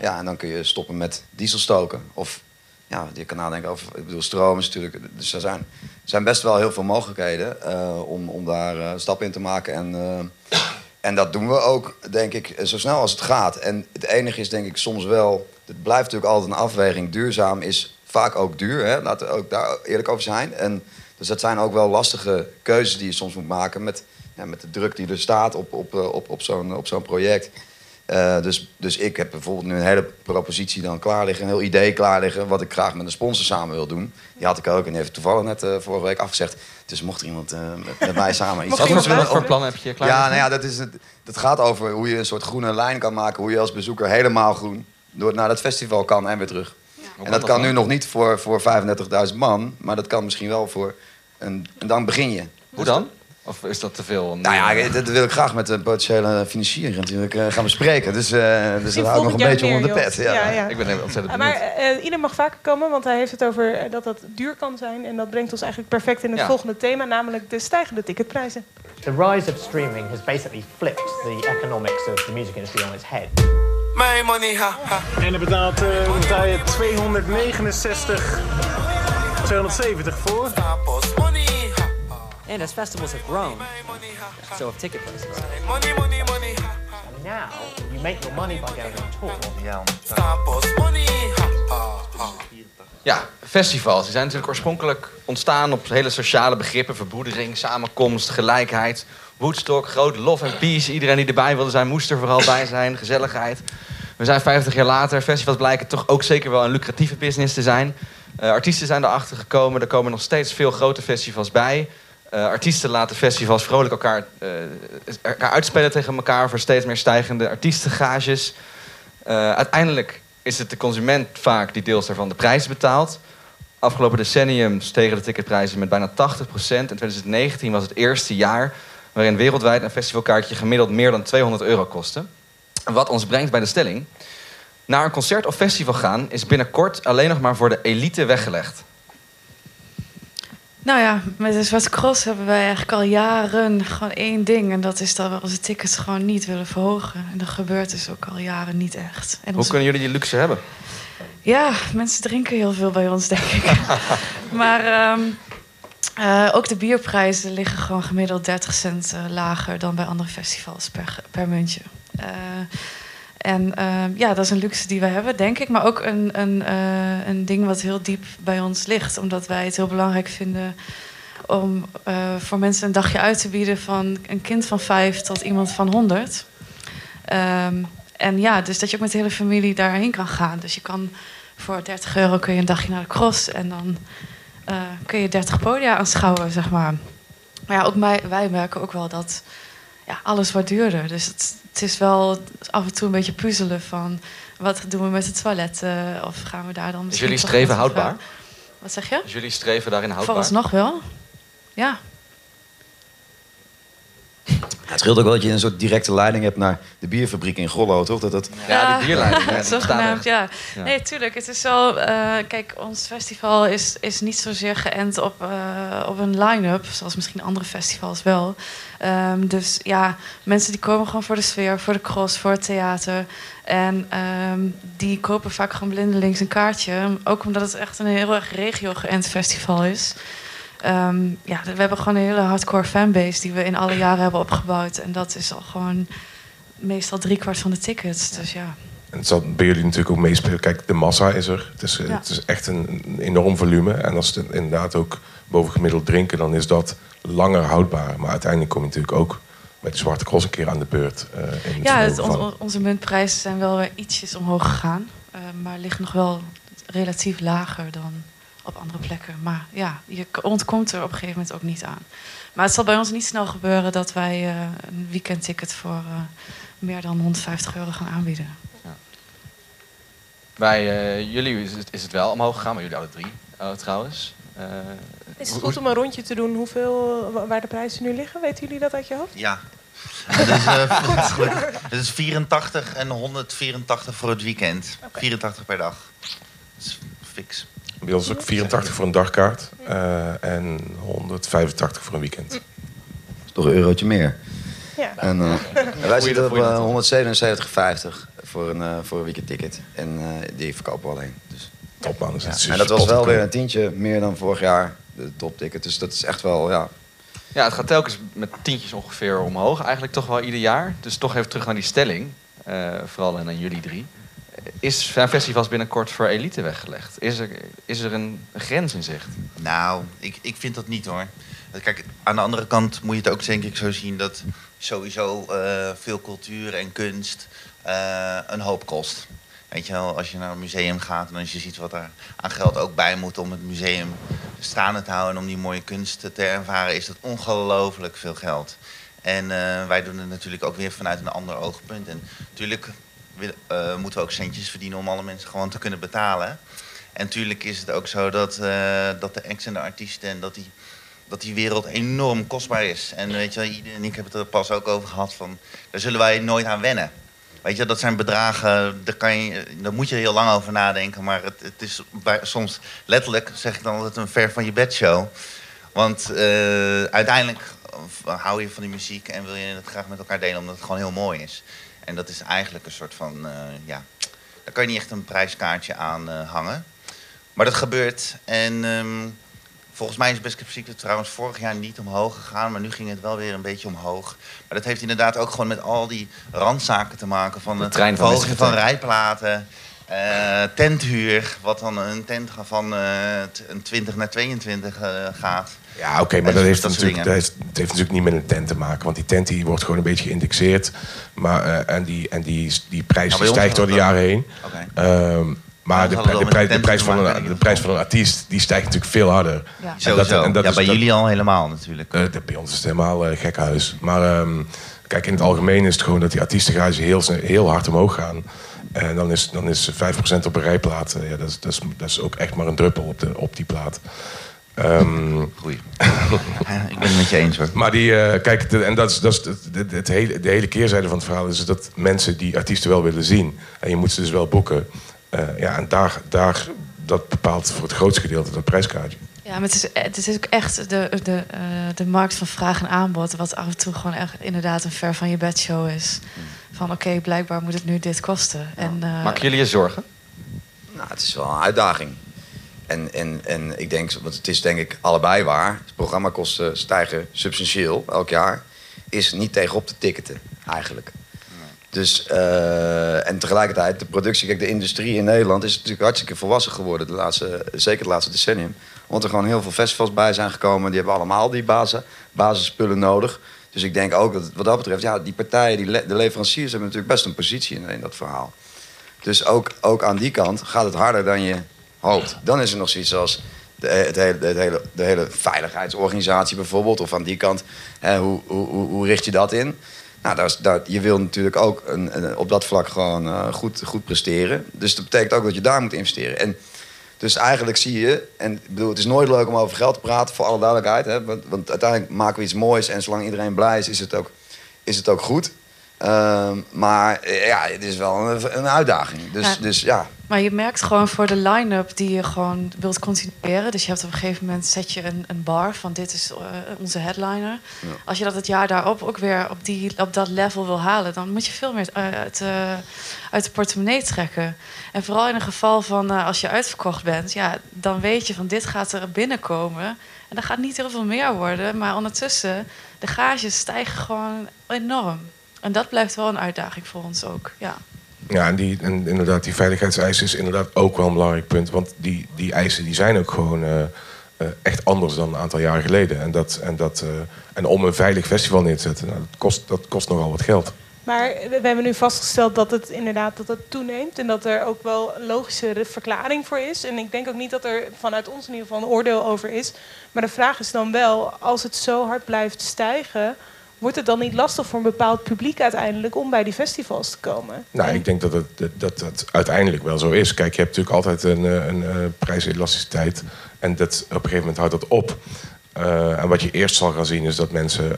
Ja, en dan kun je stoppen met diesel stoken. Of ja, je kan nadenken over, ik bedoel, stroom is natuurlijk. Dus er zijn, er zijn best wel heel veel mogelijkheden eh, om, om daar eh, stappen in te maken. En, eh, en dat doen we ook, denk ik, zo snel als het gaat. En het enige is, denk ik, soms wel. Het blijft natuurlijk altijd een afweging. Duurzaam is vaak ook duur. Hè? Laten we ook daar eerlijk over zijn. En dus dat zijn ook wel lastige keuzes die je soms moet maken met, ja, met de druk die er staat op, op, eh, op, op zo'n op zo'n project. Eh, dus, dus ik heb bijvoorbeeld nu een hele propositie dan klaar liggen, een heel idee klaar liggen, wat ik graag met een sponsor samen wil doen. Die had ik ook en die heeft toevallig net eh, vorige week afgezegd. Dus mocht er iemand eh, met, met mij samen iets Wat voor, wat voor plan heb je klaar? ja, nou ja, dat, is het, dat gaat over hoe je een soort groene lijn kan maken. Hoe je als bezoeker helemaal groen door naar dat festival kan en weer terug. En dat kan nu nog niet voor, voor 35.000 man, maar dat kan misschien wel voor een... En dan begin je. Hoe dan? Of is dat te veel? Nou ja, dat wil ik graag met de potentiële financier natuurlijk eh, gaan bespreken. Dus, eh dus dat hou ik nog een beetje meer, onder de pet. Ja. Ja, ja. Ik ben ontzettend benieuwd. maar eh, ieder mag vaker komen, want hij heeft het over dat dat duur kan zijn. En dat brengt ons eigenlijk perfect in het Ja. volgende thema, namelijk de stijgende ticketprijzen. The rise of streaming has basically flipped the economics of the music industry on its head. My money, ha, ha. En er betaalt, betaal je 269, 270 voor. And as festivals have grown, so have ticket prices. Money, money, money. And now you make your money by going on tour. Ja. Ja, festivals. Die zijn natuurlijk oorspronkelijk ontstaan op hele sociale begrippen. Verbroedering, samenkomst, gelijkheid. Woodstock, groot love and peace. Iedereen die erbij wilde zijn, moest er vooral bij zijn. Gezelligheid. We zijn 50 jaar later. Festivals blijken toch ook zeker wel een lucratieve business te zijn. Eh, artiesten zijn erachter gekomen. Er komen nog steeds veel grote festivals bij. Eh, artiesten laten festivals vrolijk elkaar, eh, elkaar uitspelen tegen elkaar... voor steeds meer stijgende artiestengages. Eh, uiteindelijk is het de consument vaak die deels daarvan de prijs betaalt. Afgelopen decennium stegen de ticketprijzen met bijna 80% In 2019 was het eerste jaar waarin wereldwijd een festivalkaartje gemiddeld meer dan 200 euro kostte. Wat ons brengt bij de stelling. Naar een concert of festival gaan is binnenkort alleen nog maar voor de elite weggelegd. Nou ja, met de Zwarte Cross hebben wij eigenlijk al jaren gewoon één ding. En dat is dat we onze tickets gewoon niet willen verhogen. En dat gebeurt dus ook al jaren niet echt. En Hoe onze- kunnen jullie die luxe hebben? Ja, mensen drinken heel veel bij ons, denk ik. maar ehm, eh, ook de bierprijzen liggen gewoon gemiddeld 30 cent eh, lager dan bij andere festivals per, per muntje. Eh, en ehm, ja, dat is een luxe die we hebben, denk ik. Maar ook een, een, eh, een ding wat heel diep bij ons ligt. Omdat wij het heel belangrijk vinden om eh, voor mensen een dagje uit te bieden van een kind van vijf tot iemand van 100. Ehm, en ja, dus dat je ook met de hele familie daarheen kan gaan. Dus je kan voor 30 euro kun je een dagje naar de cross en dan eh, kun je 30 podia aanschouwen, zeg maar. Maar ja, ook wij, wij merken ook wel dat ja, alles wordt duurder. Dus het, het is wel af en toe een beetje puzzelen van wat doen we met de toiletten of gaan we daar dan Is jullie streven houdbaar? Wat zeg je? Dus jullie streven daarin houdbaar? Vooralsnog wel. Ja. Ja, het scheelt ook wel dat je een soort directe leiding hebt naar de bierfabriek in Grollo, toch? Dat dat... Ja, die bierleiding. Zogenaamd, ja. Ja. Nee, tuurlijk. Het is wel... eh, kijk, ons festival is, is niet zozeer geënt op, eh, op een line-up... zoals misschien andere festivals wel. Ehm, dus ja, mensen die komen gewoon voor de sfeer, voor de cross, voor het theater. En ehm, die kopen vaak gewoon blindelings een kaartje. Ook omdat het echt een heel erg regio-geënt festival is. Ehm, ja, we hebben gewoon een hele hardcore fanbase... die we in alle jaren hebben opgebouwd. En dat is al gewoon meestal driekwart van de tickets. Dus ja... En het zal bij jullie natuurlijk ook meespelen. Kijk, de massa is er. Het is, eh, Ja. het is echt een, een enorm volume. En als het inderdaad ook bovengemiddeld drinken, dan is dat langer houdbaar. Maar uiteindelijk kom je natuurlijk ook met de Zwarte Cross een keer aan de beurt. eh, in Ja, het, on- onze muntprijzen zijn wel weer ietsjes omhoog gegaan. eh, maar ligt nog wel relatief lager dan op andere plekken. Maar ja, je ontkomt er op een gegeven moment ook niet aan. Maar het zal bij ons niet snel gebeuren dat wij eh, een weekendticket voor eh, meer dan 150 euro gaan aanbieden. Bij eh, jullie is het, is het wel omhoog gegaan, maar jullie alle drie eh, trouwens. Eh, Is het goed om een rondje te doen hoeveel, wa- waar de prijzen nu liggen? Weten jullie dat uit je hoofd? Ja. Het is, het is 84 en 184 voor het weekend. 84 per dag. Dat is fix. Bij ons is ook 84 voor een dagkaart. eh, en 185 voor een weekend. toch een eurotje meer. Ja. En, eh, en wij zitten op Goeie eh, 177,50 voor een, eh voor een weekendticket. En eh, die verkopen we alleen. Dus. Top man. Dus Ja. is En dat was wel weer een tientje meer dan vorig jaar, de topticket. Dus dat is echt wel, ja. Ja, het gaat telkens met tientjes ongeveer omhoog. Eigenlijk toch wel ieder jaar. Dus toch even terug naar die stelling. eh, vooral en aan jullie drie. Is zijn festivals binnenkort voor elite weggelegd? Is er, is er een grens in zicht? Nou, ik, ik vind dat niet hoor. Kijk, aan de andere kant moet je het ook denk ik zo zien dat sowieso eh, veel cultuur en kunst eh, een hoop kost. Weet je wel, als je naar een museum gaat en als je ziet wat er aan geld ook bij moet om het museum staande te houden en om die mooie kunst te ervaren, is dat ongelooflijk veel geld. En eh, wij doen het natuurlijk ook weer vanuit een ander oogpunt. En natuurlijk wil- eh, moeten we ook centjes verdienen om alle mensen gewoon te kunnen betalen. En natuurlijk is het ook zo dat, eh, dat de acts en de artiesten en dat die, dat die wereld enorm kostbaar is. En weet je, Ide en ik hebben het er pas ook over gehad van, daar zullen wij nooit aan wennen. Weet je, dat zijn bedragen, daar, kan je, daar moet je heel lang over nadenken. Maar het, het is bij, soms letterlijk, zeg ik dan altijd, een ver van je bed show. Want eh, uiteindelijk hou je van die muziek en wil je het graag met elkaar delen omdat het gewoon heel mooi is. En dat is eigenlijk een soort van, eh, ja, daar kan je niet echt een prijskaartje aan eh, hangen. Maar dat gebeurt. En ehm, volgens mij is Best Kept Secret trouwens vorig jaar niet omhoog gegaan. Maar nu ging het wel weer een beetje omhoog. Maar dat heeft inderdaad ook gewoon met al die randzaken te maken. Van De het trein van rijplaten. Eh, tenthuur, wat dan een tent van eh, een 20 naar 22 eh, gaat. Ja, oké, maar dat, heeft, natuurlijk, dat, heeft, het heeft natuurlijk niet met een tent te maken. Want die tent die wordt gewoon een beetje geïndexeerd. Maar, eh, en die, en die, die prijs Ja, die stijgt door de jaren heen. Oké. Ehm, maar de, prijs, de van een, de prijs van een artiest die stijgt natuurlijk veel harder. Ja. En Sowieso. en ja, is- bij jullie al helemaal natuurlijk. eh, dat- bij ons is het helemaal uh, gekhuis. Maar ehm, kijk, in het algemeen is het gewoon dat die artiestengages heel, heel hard omhoog gaan. En dan is, dan is 5% op een rijplaat. eh, ja, dat, is, dat, is, dat is ook echt maar een druppel op, de, op die plaat. Ehm, Goeie. ik ben het met je eens hoor. maar die, eh, kijk, de- en dat is, dat is het, hele, de hele keerzijde van het verhaal is dat mensen die artiesten wel willen zien. En je moet ze dus wel boeken. Eh, ja, en daar, daar, dat bepaalt voor het grootste gedeelte dat prijskaartje. Ja, maar het is, het is ook echt de, de, eh, de markt van vraag en aanbod... wat af en toe gewoon echt inderdaad een ver van je bed show is. Van oké, blijkbaar moet het nu dit kosten. En, eh, Maken jullie je zorgen? Nou, het is wel een uitdaging. En, en, en ik denk, want het is denk ik allebei waar. Programmakosten stijgen substantieel elk jaar. Is niet tegenop te ticketen, eigenlijk. Dus, eh, en tegelijkertijd, de productie, kijk, de industrie in Nederland is natuurlijk hartstikke volwassen geworden, de laatste, zeker het laatste decennium. Omdat er gewoon heel veel festivals bij zijn gekomen, die hebben allemaal die basis, basisspullen nodig. Dus ik denk ook dat wat dat betreft, ja, die partijen, die de leveranciers hebben natuurlijk best een positie in, in dat verhaal. Dus ook, ook aan die kant gaat het harder dan je hoopt. Dan is er nog zoiets als de, het hele, het hele, de hele veiligheidsorganisatie bijvoorbeeld. Of aan die kant, hè, hoe, hoe, hoe, richt je dat in? Nou, daar daar, je wil natuurlijk ook een- op dat vlak gewoon eh, goed, goed presteren. Dus dat betekent ook dat je daar moet investeren. En Dus eigenlijk zie je, en ik bedoel, het is nooit leuk om over geld te praten, voor alle duidelijkheid. Hè, want, want uiteindelijk maken we iets moois en zolang iedereen blij is, is het ook, is het ook goed. Ehm, maar eh, ja, het is wel een, een uitdaging. Dus Ja. dus ja, Maar je merkt gewoon voor de line-up die je gewoon wilt continueren. Dus je hebt op een gegeven moment zet je een, een bar van dit is eh, onze headliner. Als je dat het jaar daarop ook weer op, die, op dat level wil halen, dan moet je veel meer eh, uit, uit de portemonnee trekken. En vooral in een geval van als je uitverkocht bent, ja, dan weet je van dit gaat er binnenkomen. En dat gaat niet heel veel meer worden. Maar ondertussen, de gages stijgen gewoon enorm. En dat blijft wel een uitdaging voor ons ook. Ja. Ja, en, die, en inderdaad, die veiligheidseisen is inderdaad ook wel een belangrijk punt. Want die, die eisen die zijn ook gewoon eh, eh, echt anders dan een aantal jaren geleden. En, dat, en, dat, eh, en om een veilig festival neer te zetten, nou, dat, kost, dat kost nogal wat geld. Maar we we hebben nu vastgesteld dat het inderdaad dat het toeneemt. En dat er ook wel een logische verklaring voor is. En ik denk ook niet dat er vanuit ons in ieder geval een oordeel over is. Maar de vraag is dan wel, als het zo hard blijft stijgen... wordt het dan niet lastig voor een bepaald publiek uiteindelijk... om bij die festivals te komen? Nou, ik denk dat het, dat, dat uiteindelijk wel zo is. Kijk, je hebt natuurlijk altijd een, eh, een, eh, prijselasticiteit. En dat, op een gegeven moment houdt dat op. Eh, en wat je eerst zal gaan zien is dat mensen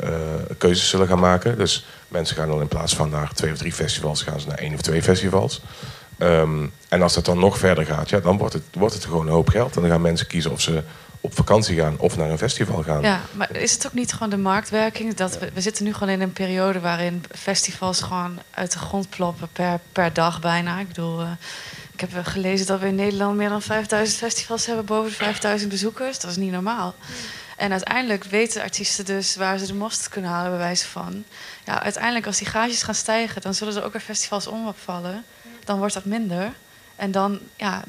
keuzes zullen gaan maken. Dus mensen gaan dan in plaats van naar twee of drie festivals... gaan ze naar één of twee festivals. Ehm, en als dat dan nog verder gaat, ja, dan wordt het, wordt het gewoon een hoop geld. En dan gaan mensen kiezen of ze op vakantie gaan of naar een festival gaan. Ja, maar is het ook niet gewoon de marktwerking? Dat we, we zitten nu gewoon in een periode waarin festivals gewoon uit de grond ploppen per, per dag bijna. Ik bedoel, eh, ik heb gelezen dat we in Nederland meer dan 5000 festivals hebben, boven de 5000 bezoekers. Dat is niet normaal. En uiteindelijk weten artiesten dus waar ze de mosterd kunnen halen, bij wijze van. Ja, uiteindelijk als die gages gaan stijgen, dan zullen er ook weer festivals omvallen. Dan wordt dat minder. En dan, ja,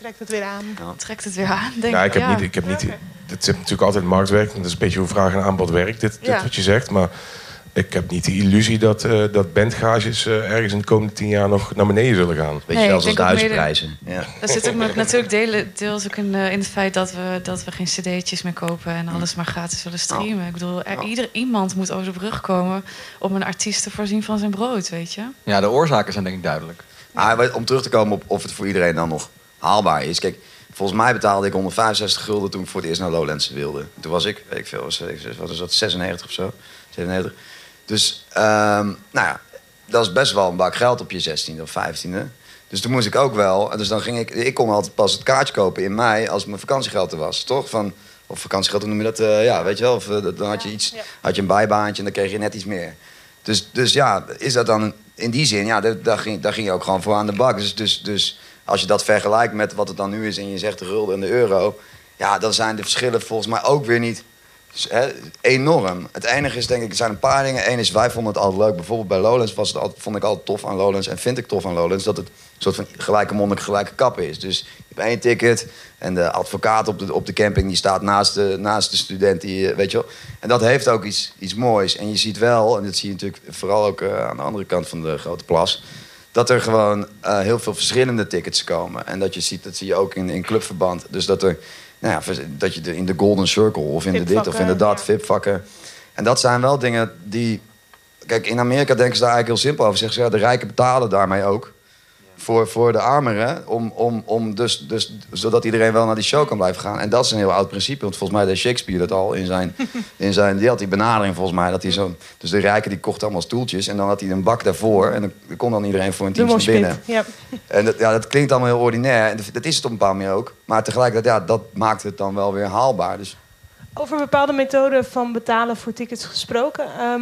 Trekt het weer aan. trekt het weer aan, denk ja, ik. heb ja. niet, ik heb niet, het zit natuurlijk altijd marktwerking. Dat is een beetje hoe vraag en aanbod werkt, dit, dit Ja. wat je zegt. Maar ik heb niet de illusie dat, eh dat bandgages eh, ergens in de komende tien jaar nog naar beneden zullen gaan. Weet je zoals denk de huisprijzen. Ja. Dat zit ook met- natuurlijk delen, deels ook in, eh, in het feit dat we, dat we geen cd'tjes meer kopen en alles maar gratis willen streamen. Ik bedoel, er, ieder, iemand moet over de brug komen om een artiest te voorzien van zijn brood, weet je? Ja, de oorzaken zijn denk ik duidelijk. Maar wat- om terug te komen op of het voor iedereen dan nog haalbaar is. Kijk, volgens mij betaalde ik 165 gulden toen ik voor het eerst naar Lowlands wilde. Toen was ik, weet ik veel, was, wat is dat, 96 of zo? 97. Dus, ehm, nou ja, dat is best wel een bak geld op je 16e of 15e. Dus toen moest ik ook wel. En dus dan ging ik, ik kon altijd pas het kaartje kopen in mei als mijn vakantiegeld er was, toch? Van, of vakantiegeld, hoe noem je dat? Eh, ja, weet je wel. Of, eh, dan had je, iets, had je een bijbaantje en dan kreeg je net iets meer. Dus, dus ja, is dat dan in die zin, ja, daar, daar, ging, daar ging je ook gewoon voor aan de bak. Dus, dus, dus als je dat vergelijkt met wat het dan nu is en je zegt de gulden en de euro, ja, dan zijn de verschillen volgens mij ook weer niet hè, enorm. Het enige is denk ik, er zijn een paar dingen. Eén is, wij vonden het altijd leuk. Bijvoorbeeld bij Lowlands was het altijd, vond ik altijd tof aan Lowlands en vind ik tof aan Lowlands dat het een soort van gelijke monnik, gelijke kappen is. Dus je hebt één ticket en de advocaat op de, op de camping die staat naast de, naast de student, die, eh, weet je wel. En dat heeft ook iets, iets moois. En je ziet wel, en dat zie je natuurlijk vooral ook eh, aan de andere kant van de grote plas, dat er gewoon eh, heel veel verschillende tickets komen. En dat je ziet, dat zie je ook in, in clubverband. Dus dat er, nou ja, dat je de, in de Golden Circle of in de dit of in de dat, VIP-vakken. En dat zijn wel dingen die. Kijk, in Amerika denken ze daar eigenlijk heel simpel over. Zeggen ze, ja, de rijken betalen daarmee ook. Voor, voor de armeren. Om, om, om dus, dus, zodat iedereen wel naar die show kan blijven gaan. En dat is een heel oud principe. Want volgens mij deed Shakespeare dat al in zijn. In zijn die had die benadering volgens mij. Dat hij zo, dus de rijken die kochten allemaal stoeltjes. En dan had hij een bak daarvoor. En dan kon dan iedereen voor een team naar binnen. ja. En dat, ja, dat klinkt allemaal heel ordinair. En dat- dat is het op een bepaalde manier ook. Maar tegelijkertijd, ja, dat maakt het dan wel weer haalbaar. Dus Over bepaalde methoden van betalen voor tickets gesproken. Ehm,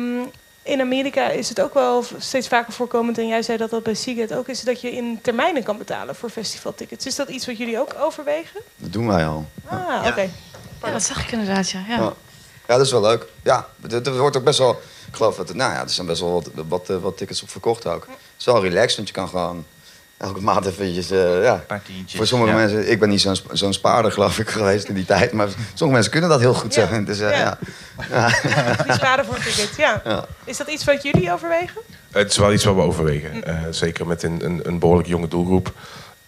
in Amerika is het ook wel steeds vaker voorkomend, en jij zei dat dat bij Seagate ook is, dat je in termijnen kan betalen voor festivaltickets. Is dat iets wat jullie ook overwegen? dat doen wij al. Ah, oké. Ja, dat zag ik inderdaad, ja. ja. Ja. dat is wel leuk. Ja, er wordt ook best wel... Ik geloof dat nou ja, er zijn best wel wat, wat, wat tickets op verkocht ook. Het is wel relaxed, want je kan gewoon elke maand eventjes... eh, ja. Voor sommige ja. mensen... Ik ben niet zo'n zo'n spaarder, geloof ik, geweest in die tijd. Maar sommige mensen kunnen dat heel goed Ja. zeggen. Dus, eh, Ja. ja. Ja. Die sparen voor een ticket, ja. Ja. Is dat iets wat jullie overwegen? Het is wel iets wat we overwegen. Eh, zeker met een, een, een behoorlijk jonge doelgroep.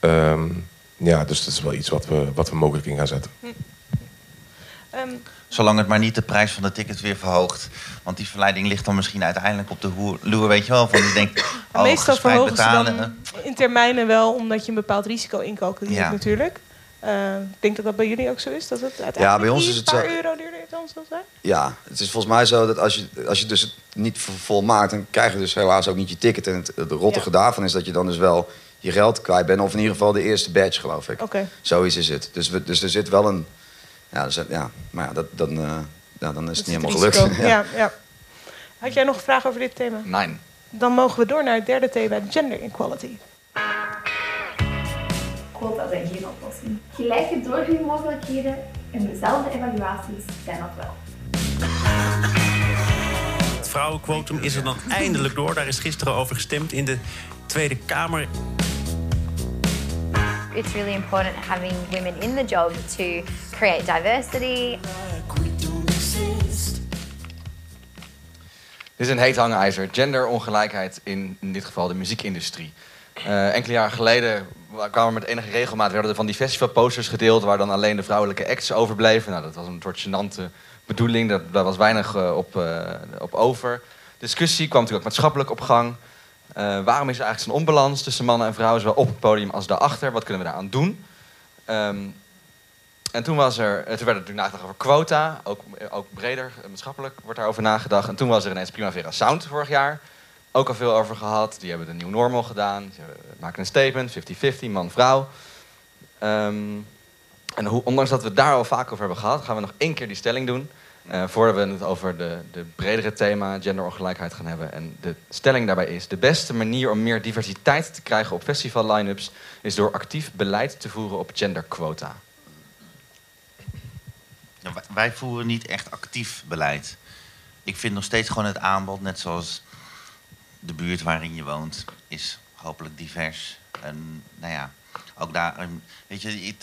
Ehm, ja, dus dat is wel iets wat we, wat we mogelijk in gaan zetten. Ehm, Zolang het maar niet de prijs van de tickets weer verhoogt. Want die verleiding ligt dan misschien uiteindelijk op de loer, weet je wel. Van die denkt, oh, meestal verhogen ze betalen. dan in termijnen wel, omdat je een bepaald risico incalculeert Ja. natuurlijk. Eh, ik denk dat dat bij jullie ook zo is. Dat het uiteindelijk Ja, bij ons is het paar zo- euro duurder dan zal zijn. Ja, het is volgens mij zo dat als je, als je dus het niet vol- volmaakt... dan krijg je dus helaas ook niet je ticket. En het, het rottige daarvan is dat je dan dus wel je geld kwijt bent. Of in ieder geval de eerste badge, geloof ik. Oké. Zoiets is het. Dus, we, dus er zit wel een... Ja, er zit- ja maar ja, dat, dan, eh, ja, dan is het niet helemaal gelukt. Ja. Ja, Had jij nog een vraag over dit thema? Nee. Dan mogen we door naar het derde thema, gender equality. Quota zijn geen oplossing. Gelijke doorgroeimogelijkheden en dezelfde evaluaties zijn dat wel. Het vrouwenquotum is er dan eindelijk door. Daar is gisteren over gestemd in de Tweede Kamer. It's really important having women in the job to create diversity. Dit is een heet hangijzer. Genderongelijkheid in, in dit geval de muziekindustrie. Eh, enkele jaren geleden kwamen er met enige regelmaat werden er van die festivalposters gedeeld waar dan alleen de vrouwelijke acts overbleven. Nou, dat was een soort gênante bedoeling. Dat, daar was weinig eh, op, eh, op over. Discussie kwam natuurlijk ook maatschappelijk op gang. Eh, waarom is er eigenlijk zo'n onbalans tussen mannen en vrouwen, zowel op het podium als daarachter? Wat kunnen we daaraan doen? Ehm, en toen, was er, toen werd er natuurlijk nagedacht over quota, ook, ook breder maatschappelijk wordt daarover nagedacht. En toen was er ineens Primavera Sound vorig jaar, ook al veel over gehad. Die hebben de New Normal gedaan, ze maken een statement, 50-50, man-vrouw. Ehm, en hoe, ondanks dat we daar al vaak over hebben gehad, gaan we nog één keer die stelling doen. eh, voordat we het over de, de bredere thema genderongelijkheid gaan hebben. En de stelling daarbij is: de beste manier om meer diversiteit te krijgen op festival line-ups is door actief beleid te voeren op genderquota. Wij voeren niet echt actief beleid. Ik vind nog steeds gewoon het aanbod, net zoals de buurt waarin je woont, is hopelijk divers. En nou ja, ook daar, weet je, ik,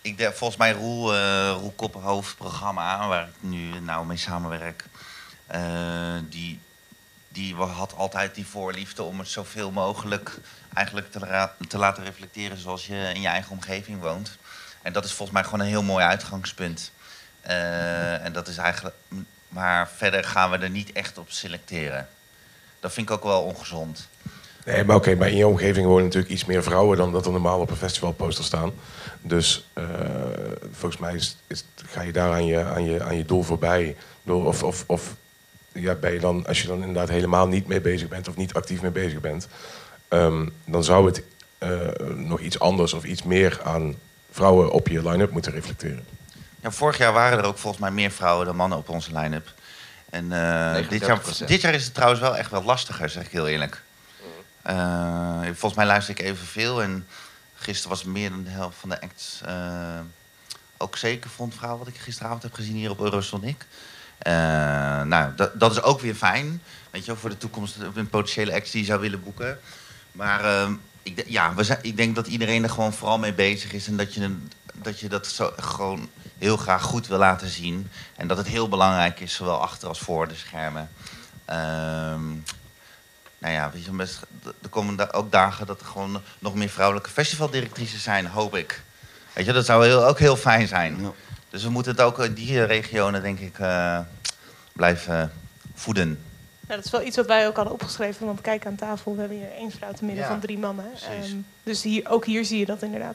ik volgens mij Roel, programma, waar ik nu nou mee samenwerk, eh, die, die had altijd die voorliefde om het zoveel mogelijk eigenlijk te, te laten reflecteren zoals je in je eigen omgeving woont. En dat is volgens mij gewoon een heel mooi uitgangspunt. Eh, en dat is eigenlijk. Maar verder gaan we er niet echt op selecteren. Dat vind ik ook wel ongezond. Nee, maar oké, maar in je omgeving wonen natuurlijk iets meer vrouwen dan dat er normaal op een festivalposter staan. Dus eh, volgens mij is, is, ga je daar aan je, aan je, aan je doel voorbij. Of of, of ja, ben je dan, als je dan inderdaad helemaal niet mee bezig bent of niet actief mee bezig bent, ehm, dan zou het eh, nog iets anders of iets meer aan vrouwen op je line-up moeten reflecteren. Ja, vorig jaar waren er ook volgens mij meer vrouwen dan mannen op onze line-up. En eh, dit, jaar, 39%. dit jaar is het trouwens wel echt wel lastiger, zeg ik heel eerlijk. Eh, volgens mij luister ik evenveel. En gisteren was meer dan de helft van de acts eh, ook zeker vrouw wat ik gisteravond heb gezien hier op Eurosonic. Nou, dat, dat is ook weer fijn. Weet je wel, voor de toekomst een potentiële acts die je zou willen boeken. Maar ehm, ik, ja, we zijn, ik denk dat iedereen er gewoon vooral mee bezig is. En dat je, een- dat, je dat zo gewoon heel graag goed wil laten zien. En dat het heel belangrijk is, zowel achter als voor de schermen. Ehm, nou ja, weet je, best, er komen da- ook dagen dat er gewoon nog meer vrouwelijke festivaldirectrices zijn, hoop ik. Weet je, dat zou heel, ook heel fijn zijn. Dus we moeten het ook in die regionen, denk ik, eh, blijven voeden. Nou, dat is wel iets wat wij ook hadden opgeschreven. Want kijk aan tafel, we hebben hier één vrouw te midden Ja, van drie mannen. Ehm, dus hier, ook hier zie je dat inderdaad.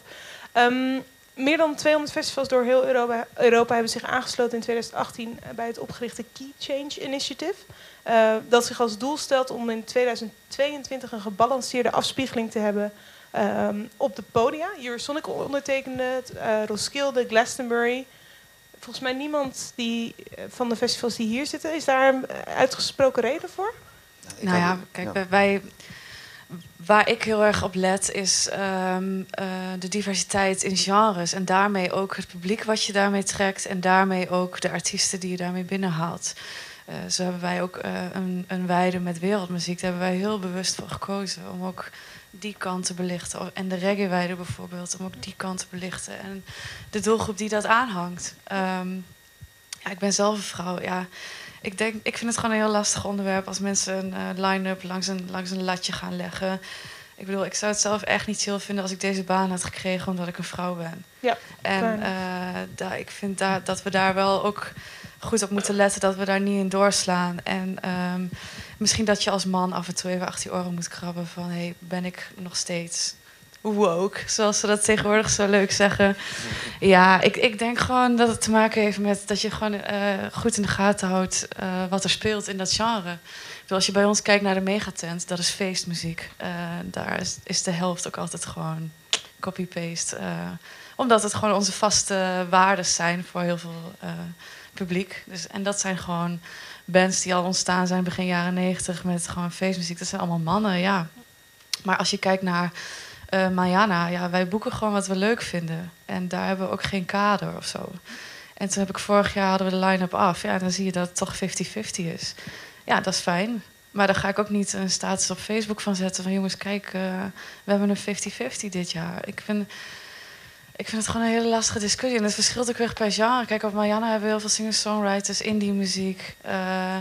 Ehm, meer dan 200 festivals door heel Europa, Europa hebben zich aangesloten in 2018 bij het opgerichte Key Change Initiative. Eh, dat zich als doel stelt om in 2022 een gebalanceerde afspiegeling te hebben ehm, op de podia. Eurosonic ondertekende het, eh, Roskilde, Glastonbury. Volgens mij niemand die, eh, van de festivals die hier zitten. Is daar een eh, uitgesproken reden voor? Nou ja, kijk, wij- wij, waar ik heel erg op let is ehm, eh, de diversiteit in genres. En daarmee ook het publiek wat je daarmee trekt. En daarmee ook de artiesten die je daarmee binnenhaalt. Eh, zo hebben wij ook eh, een, een weide met wereldmuziek. Daar hebben wij heel bewust voor gekozen. Om ook die kant te belichten. En de reggae-weide bijvoorbeeld, om ook die kant te belichten. En de doelgroep die dat aanhangt. Ehm, ja, ik ben zelf een vrouw. Ja, ik, denk, ik vind het gewoon een heel lastig onderwerp als mensen een eh, line-up langs een, langs een latje gaan leggen. Ik bedoel, ik zou het zelf echt niet chill vinden als ik deze baan had gekregen omdat ik een vrouw ben. Ja, En eh, daar, ik vind daar, dat we daar wel ook goed op moeten letten dat we daar niet in doorslaan. En ehm, misschien dat je als man af en toe even achter je oren moet krabben van... hey, ben ik nog steeds woke, zoals ze dat tegenwoordig zo leuk zeggen. Ja, ik, ik denk gewoon dat het te maken heeft met dat je gewoon eh, goed in de gaten houdt eh, wat er speelt in dat genre. Bedoel, Als je bij ons kijkt naar de megatent, dat is feestmuziek. Eh, daar is, is de helft ook altijd gewoon copy-paste. omdat het gewoon onze vaste waarden zijn voor heel veel publiek. Dus, en dat zijn gewoon bands die al ontstaan zijn begin jaren negentig met gewoon feestmuziek. Dat zijn allemaal mannen, ja. Maar als je kijkt naar eh Mayana, ja, wij boeken gewoon wat we leuk vinden. En daar hebben we ook geen kader of zo. En toen heb ik vorig jaar hadden we de line-up af. Ja, dan zie je dat het toch 50-50 is. Ja, dat is fijn. Maar daar ga ik ook niet een status op Facebook van zetten. Van jongens, kijk, eh, we hebben een 50-50 dit jaar. Ik vind, ik vind het gewoon een hele lastige discussie. En het verschilt ook weer per genre. Kijk, op Mariana hebben we heel veel singer-songwriters, indie muziek. Eh,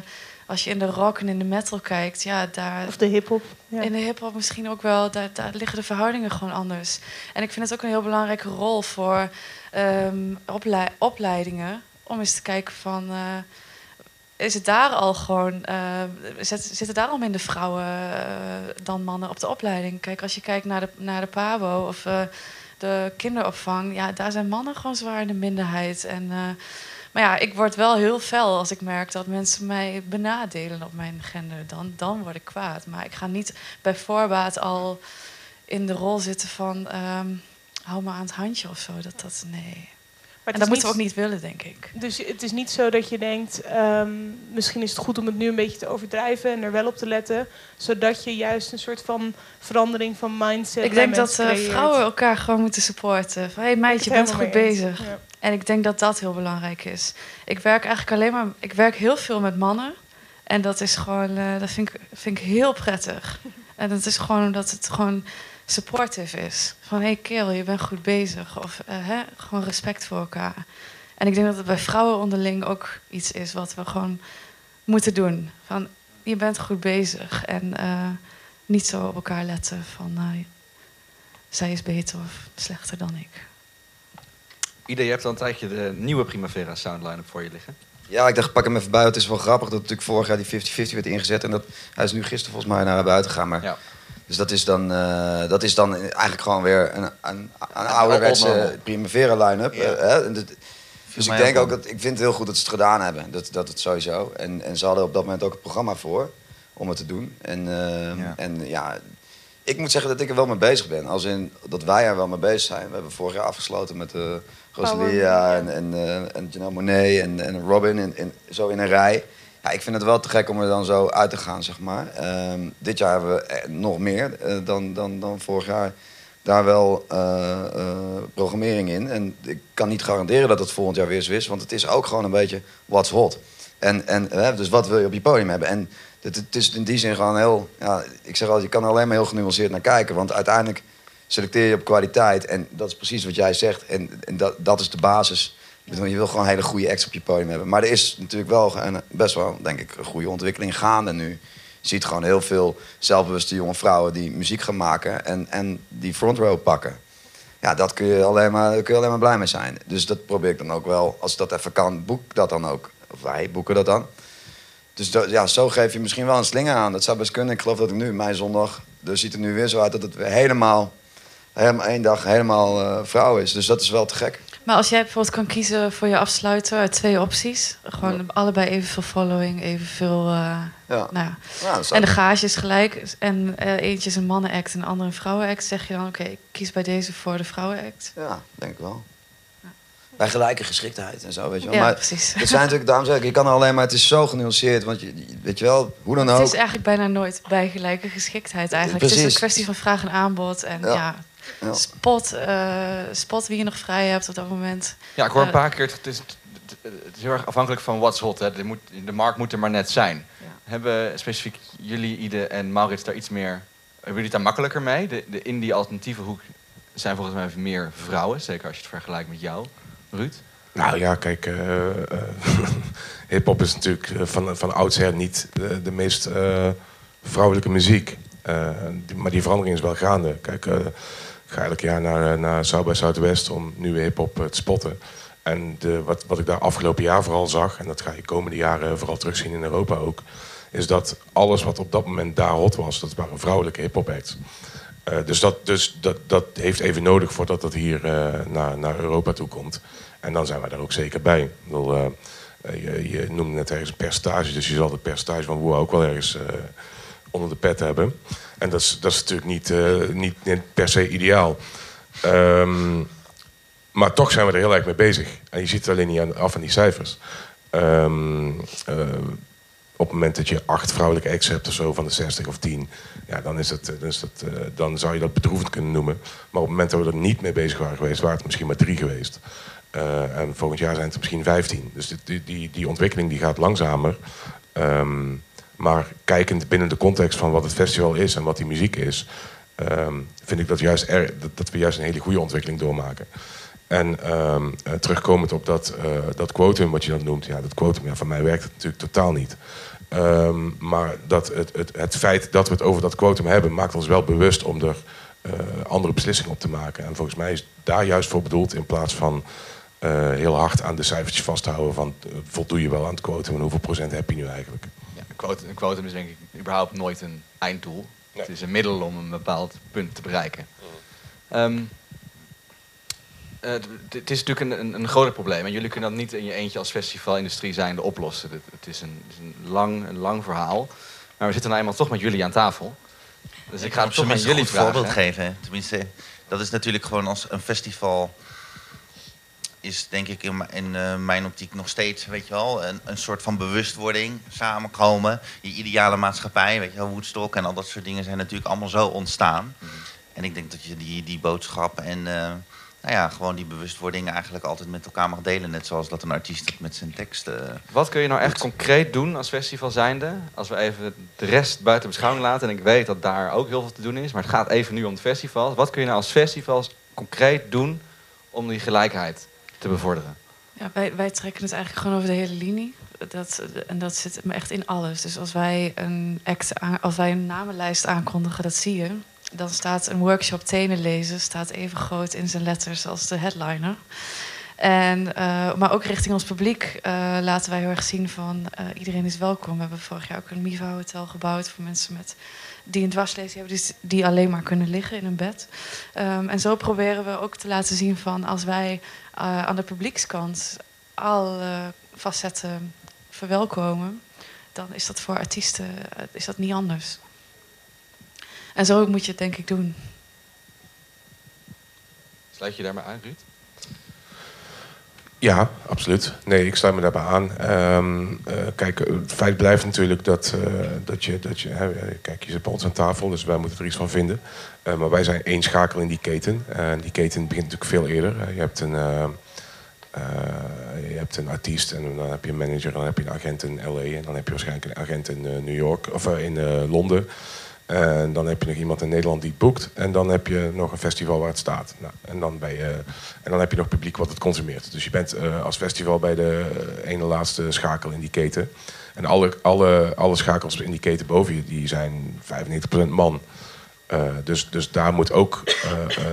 als je in de rock en in de metal kijkt, ja, daar... Of de hip-hop. Ja. In de hip-hop misschien ook wel. Daar, daar liggen de verhoudingen gewoon anders. En ik vind het ook een heel belangrijke rol voor ehm, oplei- opleidingen. Om eens te kijken van. eh, is het daar al gewoon. eh, zit- zitten daar al minder vrouwen eh, dan mannen op de opleiding? Kijk, als je kijkt naar de, naar de PABO of de kinderopvang. Ja, daar zijn mannen gewoon zwaar in de minderheid. En. Maar ja, ik word wel heel fel als ik merk dat mensen mij benadelen op mijn gender. Dan, dan word ik kwaad. Maar ik ga niet bij voorbaat al in de rol zitten van... ehm, hou me aan het handje of zo. Dat, dat, nee. En dat moeten we ook niet- willen, denk ik. Dus het is niet zo dat je denkt, ehm, misschien is het goed om het nu een beetje te overdrijven en er wel op te letten, zodat je juist een soort van verandering van mindset. Ik denk dat eh, vrouwen elkaar gewoon moeten supporten. Van, hey, meid, je bent goed bezig. Ja. En ik denk dat dat heel belangrijk is. Ik werk eigenlijk alleen maar... Ik werk heel veel met mannen. En dat is gewoon... eh, dat vind ik, vind ik heel prettig. En dat is gewoon omdat het gewoon supportive is. Van, hé hey, kerel, je bent goed bezig. Of eh, hè, gewoon respect voor elkaar. En ik denk dat het bij vrouwen onderling ook iets is wat we gewoon moeten doen. Van, je bent goed bezig. En eh, niet zo op elkaar letten van... eh, zij is beter of slechter dan ik. Ida, je hebt al een tijdje de nieuwe Primavera soundline voor je liggen. Ja, ik dacht, pak hem even bij. Het is wel grappig dat natuurlijk vorig jaar die 50-50 werd ingezet. En dat, hij is nu gisteren volgens mij naar buiten gegaan. Maar, Dus dat is, dan, eh, dat is dan eigenlijk gewoon weer een, een, een ouderwetse. Primavera line-up. Ja. eh, hè? En dit- dus ik denk ook dat ik vind het heel goed dat ze het gedaan hebben. Dat, dat het sowieso. En, en ze hadden op dat moment ook het programma voor om het te doen. En ja. en ja, ik moet zeggen dat ik er wel mee bezig ben. Als in dat wij er wel mee bezig zijn. We hebben vorig jaar afgesloten met uh, Rosalia en, en, eh, en Janelle Monet en, en Robin. En, en zo in een rij. Ik vind het wel te gek om er dan zo uit te gaan, zeg maar. Ehm, dit jaar hebben we eh, nog meer eh, dan, dan, dan vorig jaar. Daar wel eh, programmering in. En ik kan niet garanderen dat het volgend jaar weer zo is. Want het is ook gewoon een beetje what's hot. En, en hè, dus wat wil je op je podium hebben? En het, is in die zin gewoon heel... Ja, ik zeg altijd, je kan alleen maar heel genuanceerd naar kijken. Want uiteindelijk selecteer je op kwaliteit. En dat is precies wat jij zegt. En, en dat, dat is de basis. Bedoel, Je wil gewoon hele goede acts op je podium hebben. Maar er is natuurlijk wel een, best wel, denk ik, een goede ontwikkeling gaande nu. Je ziet gewoon heel veel zelfbewuste jonge vrouwen die muziek gaan maken en, en die front row pakken. Ja, dat kun je, alleen maar, daar kun je alleen maar blij mee zijn. Dus dat probeer ik dan ook wel. Als dat even kan, boek dat dan ook. Of wij boeken dat dan. Dus ja, zo geef je misschien wel een slinger aan. Dat zou best kunnen. Ik geloof dat ik nu, mijn zondag, dus ziet er nu weer zo uit dat het helemaal, helemaal één dag helemaal eh, vrouw is. Dus dat is wel te gek. Maar als jij bijvoorbeeld kan kiezen voor je afsluiter uit twee opties. Gewoon allebei evenveel following, evenveel... eh, Ja. Nou, ja. En de gage is gelijk. En eh, eentje is een mannenact en de andere een vrouwenact. Zeg je dan, oké, ik kies bij deze voor de vrouwenact. Ja, denk ik wel. Bij gelijke geschiktheid en zo, weet je wel. Ja, maar precies. Het zijn natuurlijk, daarom zeg ik, je kan alleen maar, het is zo genuanceerd. Want je, weet je wel, hoe dan ook. Het is eigenlijk bijna nooit bij gelijke geschiktheid eigenlijk. Het is Precies. een kwestie van vraag en aanbod. En Ja. Ja. Spot, eh, spot wie je nog vrij hebt op dat moment. Ja, ik hoor een Eh, paar keer, het is, het is heel erg afhankelijk van what's hot. Hè. De, moet, de markt moet er maar net zijn. Hebben specifiek jullie, Ide en Maurits daar iets meer... Hebben jullie het daar makkelijker mee? De, de in die alternatieve hoek zijn volgens mij meer vrouwen. Zeker als je het vergelijkt met jou, Ruud. Nou ja, kijk, eh, eh, hip-hop is natuurlijk van, van oudsher niet de, de meest eh, vrouwelijke muziek. Eh, die- maar die verandering is wel gaande. Kijk, eh, ik ga elk jaar naar, eh, naar South by Southwest om nieuwe hip-hop eh, te spotten. En de, wat, wat ik daar afgelopen jaar vooral zag, en dat ga je komende jaren vooral terugzien in Europa ook, is dat alles wat op dat moment daar hot was, dat waren vrouwelijke hip-hop acts. Eh, dus dat, dus dat, dat heeft even nodig voordat dat hier naar, naar Europa toe komt. En dan zijn wij daar ook zeker bij. Ik je, je noemde net ergens een percentage, dus je zal het percentage van WOA ook wel ergens onder de pet hebben. En dat is, dat is natuurlijk niet, eh, niet, per se ideaal. Ehm, maar toch zijn we er heel erg mee bezig. En je ziet het alleen niet aan, af aan die cijfers. Ehm, eh, op het moment dat je acht vrouwelijke ex hebt of zo van de 60 of 10, ja, dan, is eh, dan, dat, eh, dan zou je dat bedroevend kunnen noemen. Maar op het moment dat we er niet mee bezig waren geweest, waren het misschien maar drie geweest. En volgend jaar zijn het misschien 15. Dus die, die, die, ontwikkeling die gaat langzamer. Ehm, maar kijkend binnen de context van wat het festival is en wat die muziek is, ehm, vind ik dat, juist dat, dat we juist een hele goede ontwikkeling doormaken. En eh, terugkomend op dat, eh, dat quotum wat je dan noemt, ja, dat quotum, ja, voor mij werkt het natuurlijk totaal niet. Ehm, maar dat het, het, het feit dat we het over dat quotum hebben, maakt ons wel bewust om er eh, andere beslissingen op te maken. En volgens mij is daar juist voor bedoeld in plaats van heel hard aan de cijfertjes vasthouden van voldoe je wel aan het quotum en hoeveel procent heb je nu eigenlijk. Een, quotum, een quotum is denk ik überhaupt nooit een einddoel. Het is een middel om een bepaald punt te bereiken. Ehm, eh, het is natuurlijk een, een, een groter probleem. En jullie kunnen dat niet in je eentje als festivalindustrie zijnde oplossen. Het, is, een, het is een, lang, een lang verhaal. Maar we zitten nou eenmaal toch met jullie aan tafel. Dus ik ga het op toch aan minst een jullie goed vragen. voorbeeld geven. Tenminste, dat is natuurlijk gewoon als een festival is denk ik in, in eh, mijn optiek nog steeds, weet je wel, een, een soort van bewustwording, samenkomen, je ideale maatschappij, weet je wel, Woodstock en al dat soort dingen zijn natuurlijk allemaal zo ontstaan. En ik denk dat je die, die boodschap en eh, nou ja, gewoon die bewustwording eigenlijk altijd met elkaar mag delen, net zoals dat een artiest dat met zijn tekst. eh, Wat kun je nou echt concreet doen als festival zijnde? Als we even de rest buiten beschouwing laten. En ik weet dat daar ook heel veel te doen is. Maar het gaat even nu om het festival. Wat kun je nou als festivals concreet doen om die gelijkheid te bevorderen? Ja, wij, wij trekken het eigenlijk gewoon over de hele linie. Dat, en dat zit echt in alles. Dus als wij een act aan- als wij een namenlijst aankondigen, dat zie je. Dan staat een workshop tenen lezen staat even groot in zijn letters als de headliner. En, eh, maar ook richting ons publiek eh, laten wij heel erg zien van eh, iedereen is welkom. We hebben vorig jaar ook een Miva Hotel gebouwd voor mensen met, die een dwarslezing hebben, dus die alleen maar kunnen liggen in een bed. Ehm, en zo proberen we ook te laten zien van als wij eh, aan de publiekskant alle facetten verwelkomen, dan is dat voor artiesten eh, is dat niet anders. En zo moet je het denk ik doen. Sluit je daarbij aan, Ruud? Ja, absoluut. Nee, ik sluit me daarbij aan. Ehm, eh, kijk, het feit blijft natuurlijk dat, eh, dat je... Dat je hè, kijk, je zit bij ons aan tafel, dus wij moeten er iets van vinden. Eh, maar wij zijn één schakel in die keten. En die keten begint natuurlijk veel eerder. Eh, je, hebt een, eh, eh, je hebt een artiest en dan heb je een manager... en dan heb je een agent in L.A. en dan heb je waarschijnlijk een agent in eh, New York... of eh, in eh, Londen. En dan heb je nog iemand in Nederland die het boekt. En dan heb je nog een festival waar het staat. Nou, en, dan en dan heb je nog publiek wat het consumeert. Dus je bent eh, als festival bij de eh, ene laatste schakel in die keten. En alle, alle, alle schakels in die keten boven je, die zijn 95% man. Eh, dus, dus daar moet ook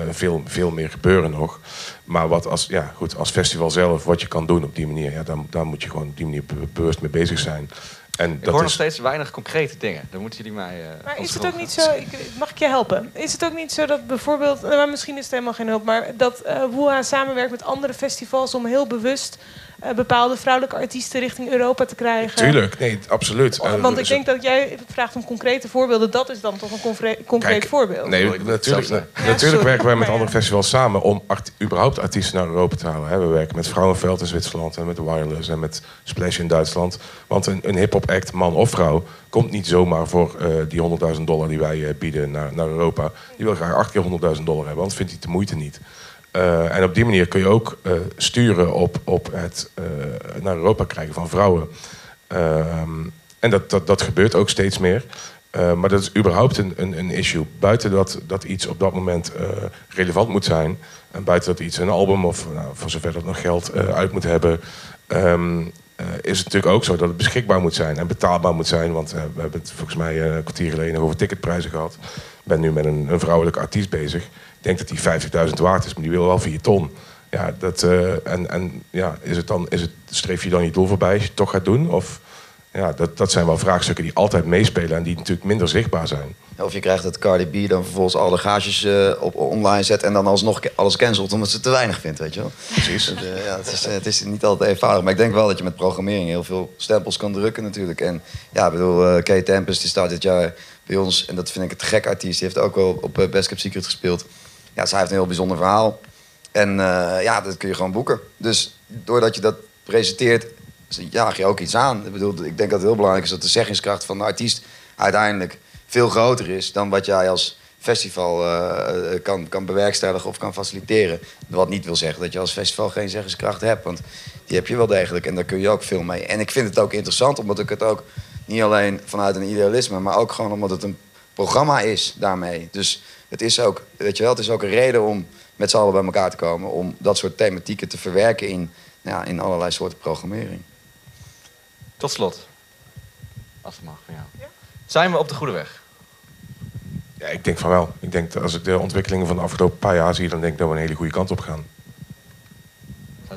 veel, veel meer gebeuren nog. Maar wat als, ja, goed, als festival zelf, wat je kan doen op die manier, ja, daar, moet je gewoon op die manier be- bewust mee bezig zijn. En Ik dat hoor nog steeds weinig concrete dingen. Dan moeten jullie mij. eh, Maar is het ook niet zo, ik, mag ik je helpen? Is het ook niet zo dat bijvoorbeeld, nou, maar misschien is het helemaal geen hulp, maar dat eh WOA samenwerkt met andere festivals om heel bewust bepaalde vrouwelijke artiesten richting Europa te krijgen? Tuurlijk, nee, absoluut. Eh, Want ik denk dat jij vraagt om concrete voorbeelden. Dat is dan toch een concre- concreet Kijk, voorbeeld? Nee, natuurlijk, na- natuurlijk werken wij met andere festivals samen om art- überhaupt artiesten naar Europa te halen. We werken met Vrouwenveld in Zwitserland en met Wireless en met Splash in Duitsland. Want een, een hip-hop act, man of vrouw, komt niet zomaar voor eh, die 100.000 dollar die wij eh, bieden naar, naar Europa. Die wil graag acht keer 100.000 dollar hebben, anders vindt hij de moeite niet. Eh, en op die manier kun je ook eh, sturen op, op het eh, naar Europa krijgen van vrouwen. Ehm, en dat, dat, dat gebeurt ook steeds meer. Maar dat is überhaupt een, een, een issue. Buiten dat, dat iets op dat moment relevant moet zijn. En buiten dat iets een album of nou, voor zover dat nog geld uit moet hebben. ehm, eh, is het natuurlijk ook zo dat het beschikbaar moet zijn en betaalbaar moet zijn. Want we hebben het volgens mij een kwartier geleden nog over ticketprijzen gehad. Ik ben nu met een, een vrouwelijke artiest bezig. Ik denk dat die 50.000 waard is, maar die wil wel 4 ton. Ja, dat, eh, en, en ja, is het dan, is het, streef je dan je doel voorbij als je het toch gaat doen? Of Ja, dat, dat zijn wel vraagstukken die altijd meespelen en die natuurlijk minder zichtbaar zijn. Of je krijgt dat Cardi B dan vervolgens alle gages eh, op online zet... en dan alsnog alles cancelt omdat ze te weinig vindt, weet je wel? Precies. Het, eh, ja, het, is, het is niet altijd eenvoudig. Maar ik denk wel dat je met programmering heel veel stempels kan drukken natuurlijk. En ja, ik bedoel, uh, Kate Tempest die staat dit jaar bij ons... en dat vind ik het gek artiest. Die heeft ook wel op Best Kept Secret gespeeld. Ja, zij heeft een heel bijzonder verhaal. En uh, ja, dat kun je gewoon boeken. Dus doordat je dat presenteert, jaag je ook iets aan. Ik bedoel, ik denk dat het heel belangrijk is dat de zeggingskracht van de artiest uiteindelijk veel groter is dan wat jij als festival uh, kan, kan bewerkstelligen of kan faciliteren. Wat niet wil zeggen dat je als festival geen zeggingskracht hebt, want die heb je wel degelijk en daar kun je ook veel mee. En ik vind het ook interessant omdat ik het ook niet alleen vanuit een idealisme, maar ook gewoon omdat het een programma is daarmee. Dus het is ook, weet je wel, het is ook een reden om met z'n allen bij elkaar te komen, om dat soort thematieken te verwerken in, ja, in allerlei soorten programmering. Tot slot, als het mag van jou. Zijn we op de goede weg? Ja, ik denk van wel. Ik denk dat als ik de ontwikkelingen van de afgelopen paar jaar zie, dan denk ik dat we een hele goede kant op gaan.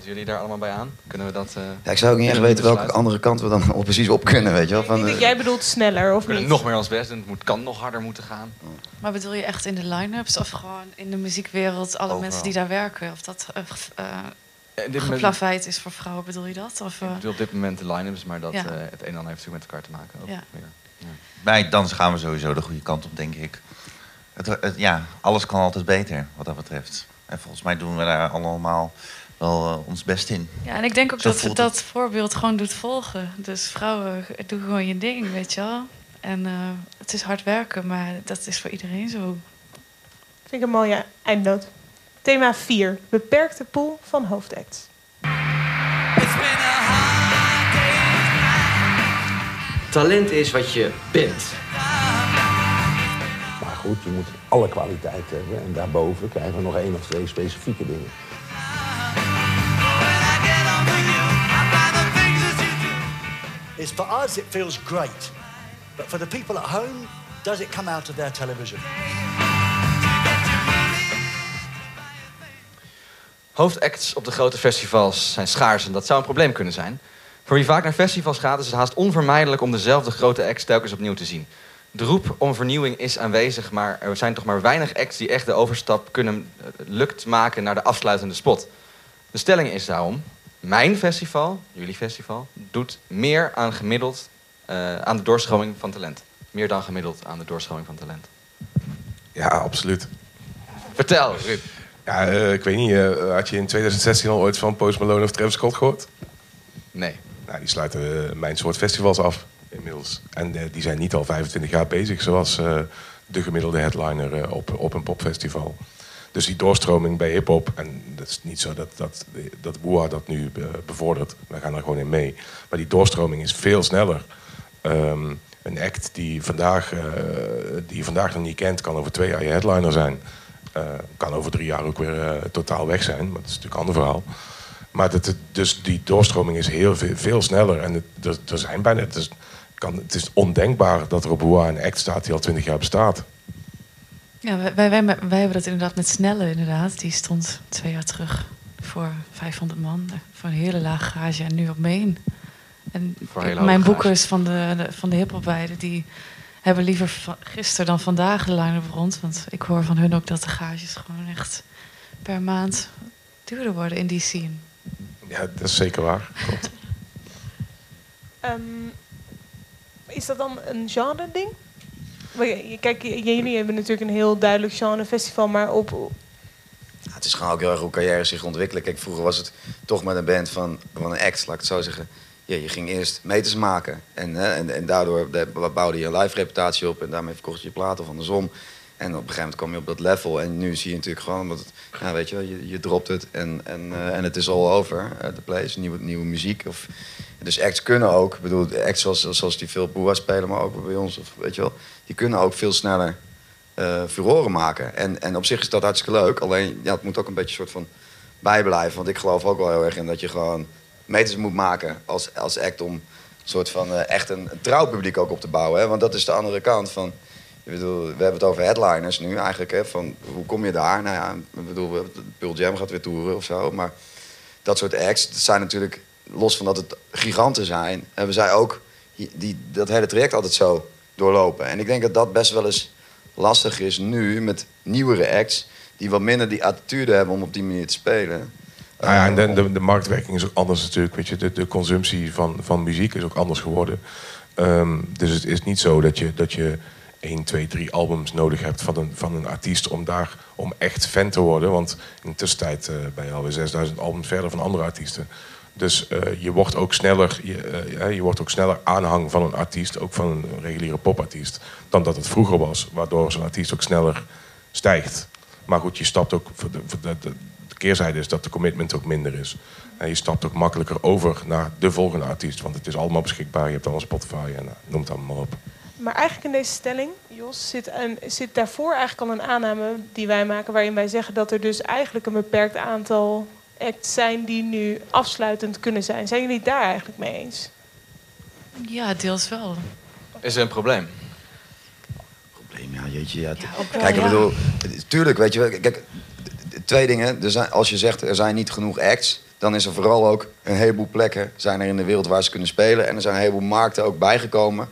Sluiten jullie daar allemaal bij aan? Kunnen we dat... Uh, ja, ik zou ook niet echt weten welke andere kant we dan precies op kunnen, weet je wel. Van, uh, jij bedoelt sneller, of we niet? nog meer ons best doen. Het moet, kan nog harder moeten gaan. Maar bedoel je echt in de line-ups of gewoon in de muziekwereld... alle Overal. mensen die daar werken? Of dat uh, moment- geplaveid is voor vrouwen, bedoel je dat? Of, Ik bedoel op dit moment de line-ups, maar dat Ja. eh, het een en ander heeft natuurlijk met elkaar te maken. Ook Ja. weer. Ja. Bij dans gaan we sowieso de goede kant op, denk ik. Het, het- ja, alles kan altijd beter, wat dat betreft. En volgens mij doen we daar allemaal wel eh, ons best in. Ja, en ik denk ook Zo dat voelt dat voorbeeld gewoon doet volgen. Dus vrouwen, doe gewoon je ding, weet je wel. En eh, het is hard werken, maar dat is voor iedereen zo. Vind ik een mooie eindnoot. Thema 4. Beperkte pool van hoofdacts. Talent is wat je bent. Maar goed, je moet alle kwaliteit hebben. En daarboven krijgen we nog één of twee specifieke dingen. It's for us, it feels great. But for the people at home, does it come out of their television? Hoofdacts op de grote festivals zijn schaars en dat zou een probleem kunnen zijn. Voor wie vaak naar festivals gaat, is het haast onvermijdelijk om dezelfde grote acts telkens opnieuw te zien. De roep om vernieuwing is aanwezig, maar er zijn toch maar weinig acts die echt de overstap kunnen eh, lukt maken naar de afsluitende spot. De stelling is daarom: mijn festival, jullie festival, doet meer aan gemiddeld eh, aan de doorstroming van talent. Meer dan gemiddeld aan de doorstroming van talent. Ja, absoluut. Vertel, Ruud. Ja, eh, ik weet niet, eh, had je in 2016 al ooit van Post Malone of Travis Scott gehoord? Nee. Nou, die sluiten mijn soort festivals af inmiddels. En die zijn niet al 25 jaar bezig, zoals de gemiddelde headliner op, op een popfestival. Dus die doorstroming bij hip-hop, en dat is niet zo dat, dat, dat dat nu eh, bevordert, we gaan er gewoon in mee. Maar die doorstroming is veel sneller. Ehm, een act die, vandaag, eh, die je vandaag nog niet kent, kan over twee jaar je headliner zijn. Eh, kan over drie jaar ook weer totaal weg zijn, maar dat is natuurlijk een ander verhaal. Maar dat, het- dus die doorstroming is heel veel, veel sneller. En het, er, er zijn bijna, het, is, kan, het is ondenkbaar dat er op Boa een act staat die al twintig jaar bestaat. Ja, wij, wij, wij, wij hebben dat inderdaad met Snelle, inderdaad. Die stond twee jaar terug voor 500 man. Voor een hele laag gage en nu op Main. En mijn boekers van de, de- van de hiphopweiden... die hebben liever va- gisteren dan vandaag de line-up rond. Want ik hoor van hun ook dat de gages gewoon echt per maand duurder worden in die scene. Ja, dat is zeker waar. Klopt. Ehm, is dat dan een genre-ding? Kijk, jullie hebben natuurlijk een heel duidelijk genre-festival, maar op... Het is gewoon ook heel erg hoe carrières zich ontwikkelen. Kijk, vroeger was het toch met een band van, van een act, laat ik het zo zeggen. Ja, je ging eerst meters maken. En, hè, en, en daardoor de- bouwde je een live reputatie op. En daarmee verkocht je je platen of andersom. En op een gegeven moment kwam je op dat level. En nu zie je natuurlijk gewoon, het, ja, weet je, je, je dropt het en, en, eh, en het is all over. eh, De place, nieuwe, nieuwe muziek. Of, dus acts kunnen ook, ik bedoel, acts zoals, zoals die veel Boa spelen, maar ook bij ons, of, weet je wel, die kunnen ook veel sneller eh furoren maken. En, en op zich is dat hartstikke leuk. Alleen, ja, het moet ook een beetje soort van bijblijven. Want ik geloof ook wel heel erg in dat je gewoon meters moet maken als, als act om soort van eh, echt een, een trouw publiek ook op te bouwen. Hè? Want dat is de andere kant van. Ik bedoel, we hebben het over headliners nu eigenlijk. Hè? Van, hoe kom je daar? Nou ja, ik bedoel, Pearl Jam gaat weer toeren of zo. Maar dat soort acts, dat zijn natuurlijk, los van dat het giganten zijn, hebben zij ook die, dat hele traject altijd zo doorlopen. En ik denk dat dat best wel eens lastig is nu met nieuwere acts... die wat minder die attitude hebben om op die manier te spelen. Nou ja, en de, de, de marktwerking is ook anders natuurlijk. Weet je, de, de consumptie van, van muziek is ook anders geworden. Ehm, dus het is niet zo dat je, dat je 1, 2, 3 albums nodig hebt van een, van een artiest om daar om echt fan te worden. Want in de tussentijd eh, ben je alweer 6000 albums verder van andere artiesten. Dus eh, je wordt ook sneller, je, eh, je wordt ook sneller aanhang van een artiest, ook van een reguliere popartiest, dan dat het vroeger was. Waardoor zo'n artiest ook sneller stijgt. Maar goed, je stapt ook. voor de, keerzijde is dat de commitment ook minder is. En je stapt ook makkelijker over naar de volgende artiest. Want het is allemaal beschikbaar. Je hebt allemaal Spotify en uh, noem het allemaal op. Maar eigenlijk in deze stelling, Jos, zit, een, zit daarvoor eigenlijk al een aanname die wij maken... waarin wij zeggen dat er dus eigenlijk een beperkt aantal acts zijn... die nu afsluitend kunnen zijn. Zijn jullie het daar eigenlijk mee eens? Ja, deels wel. Is er een probleem? Probleem, ja, jeetje. Ja, wel, kijk, ik ja. bedoel, tuurlijk, weet je wel, kijk, twee dingen. Er zijn, als je zegt er zijn niet genoeg acts, dan is er vooral ook een heleboel plekken zijn er in de wereld waar ze kunnen spelen. En er zijn een heleboel markten ook bijgekomen.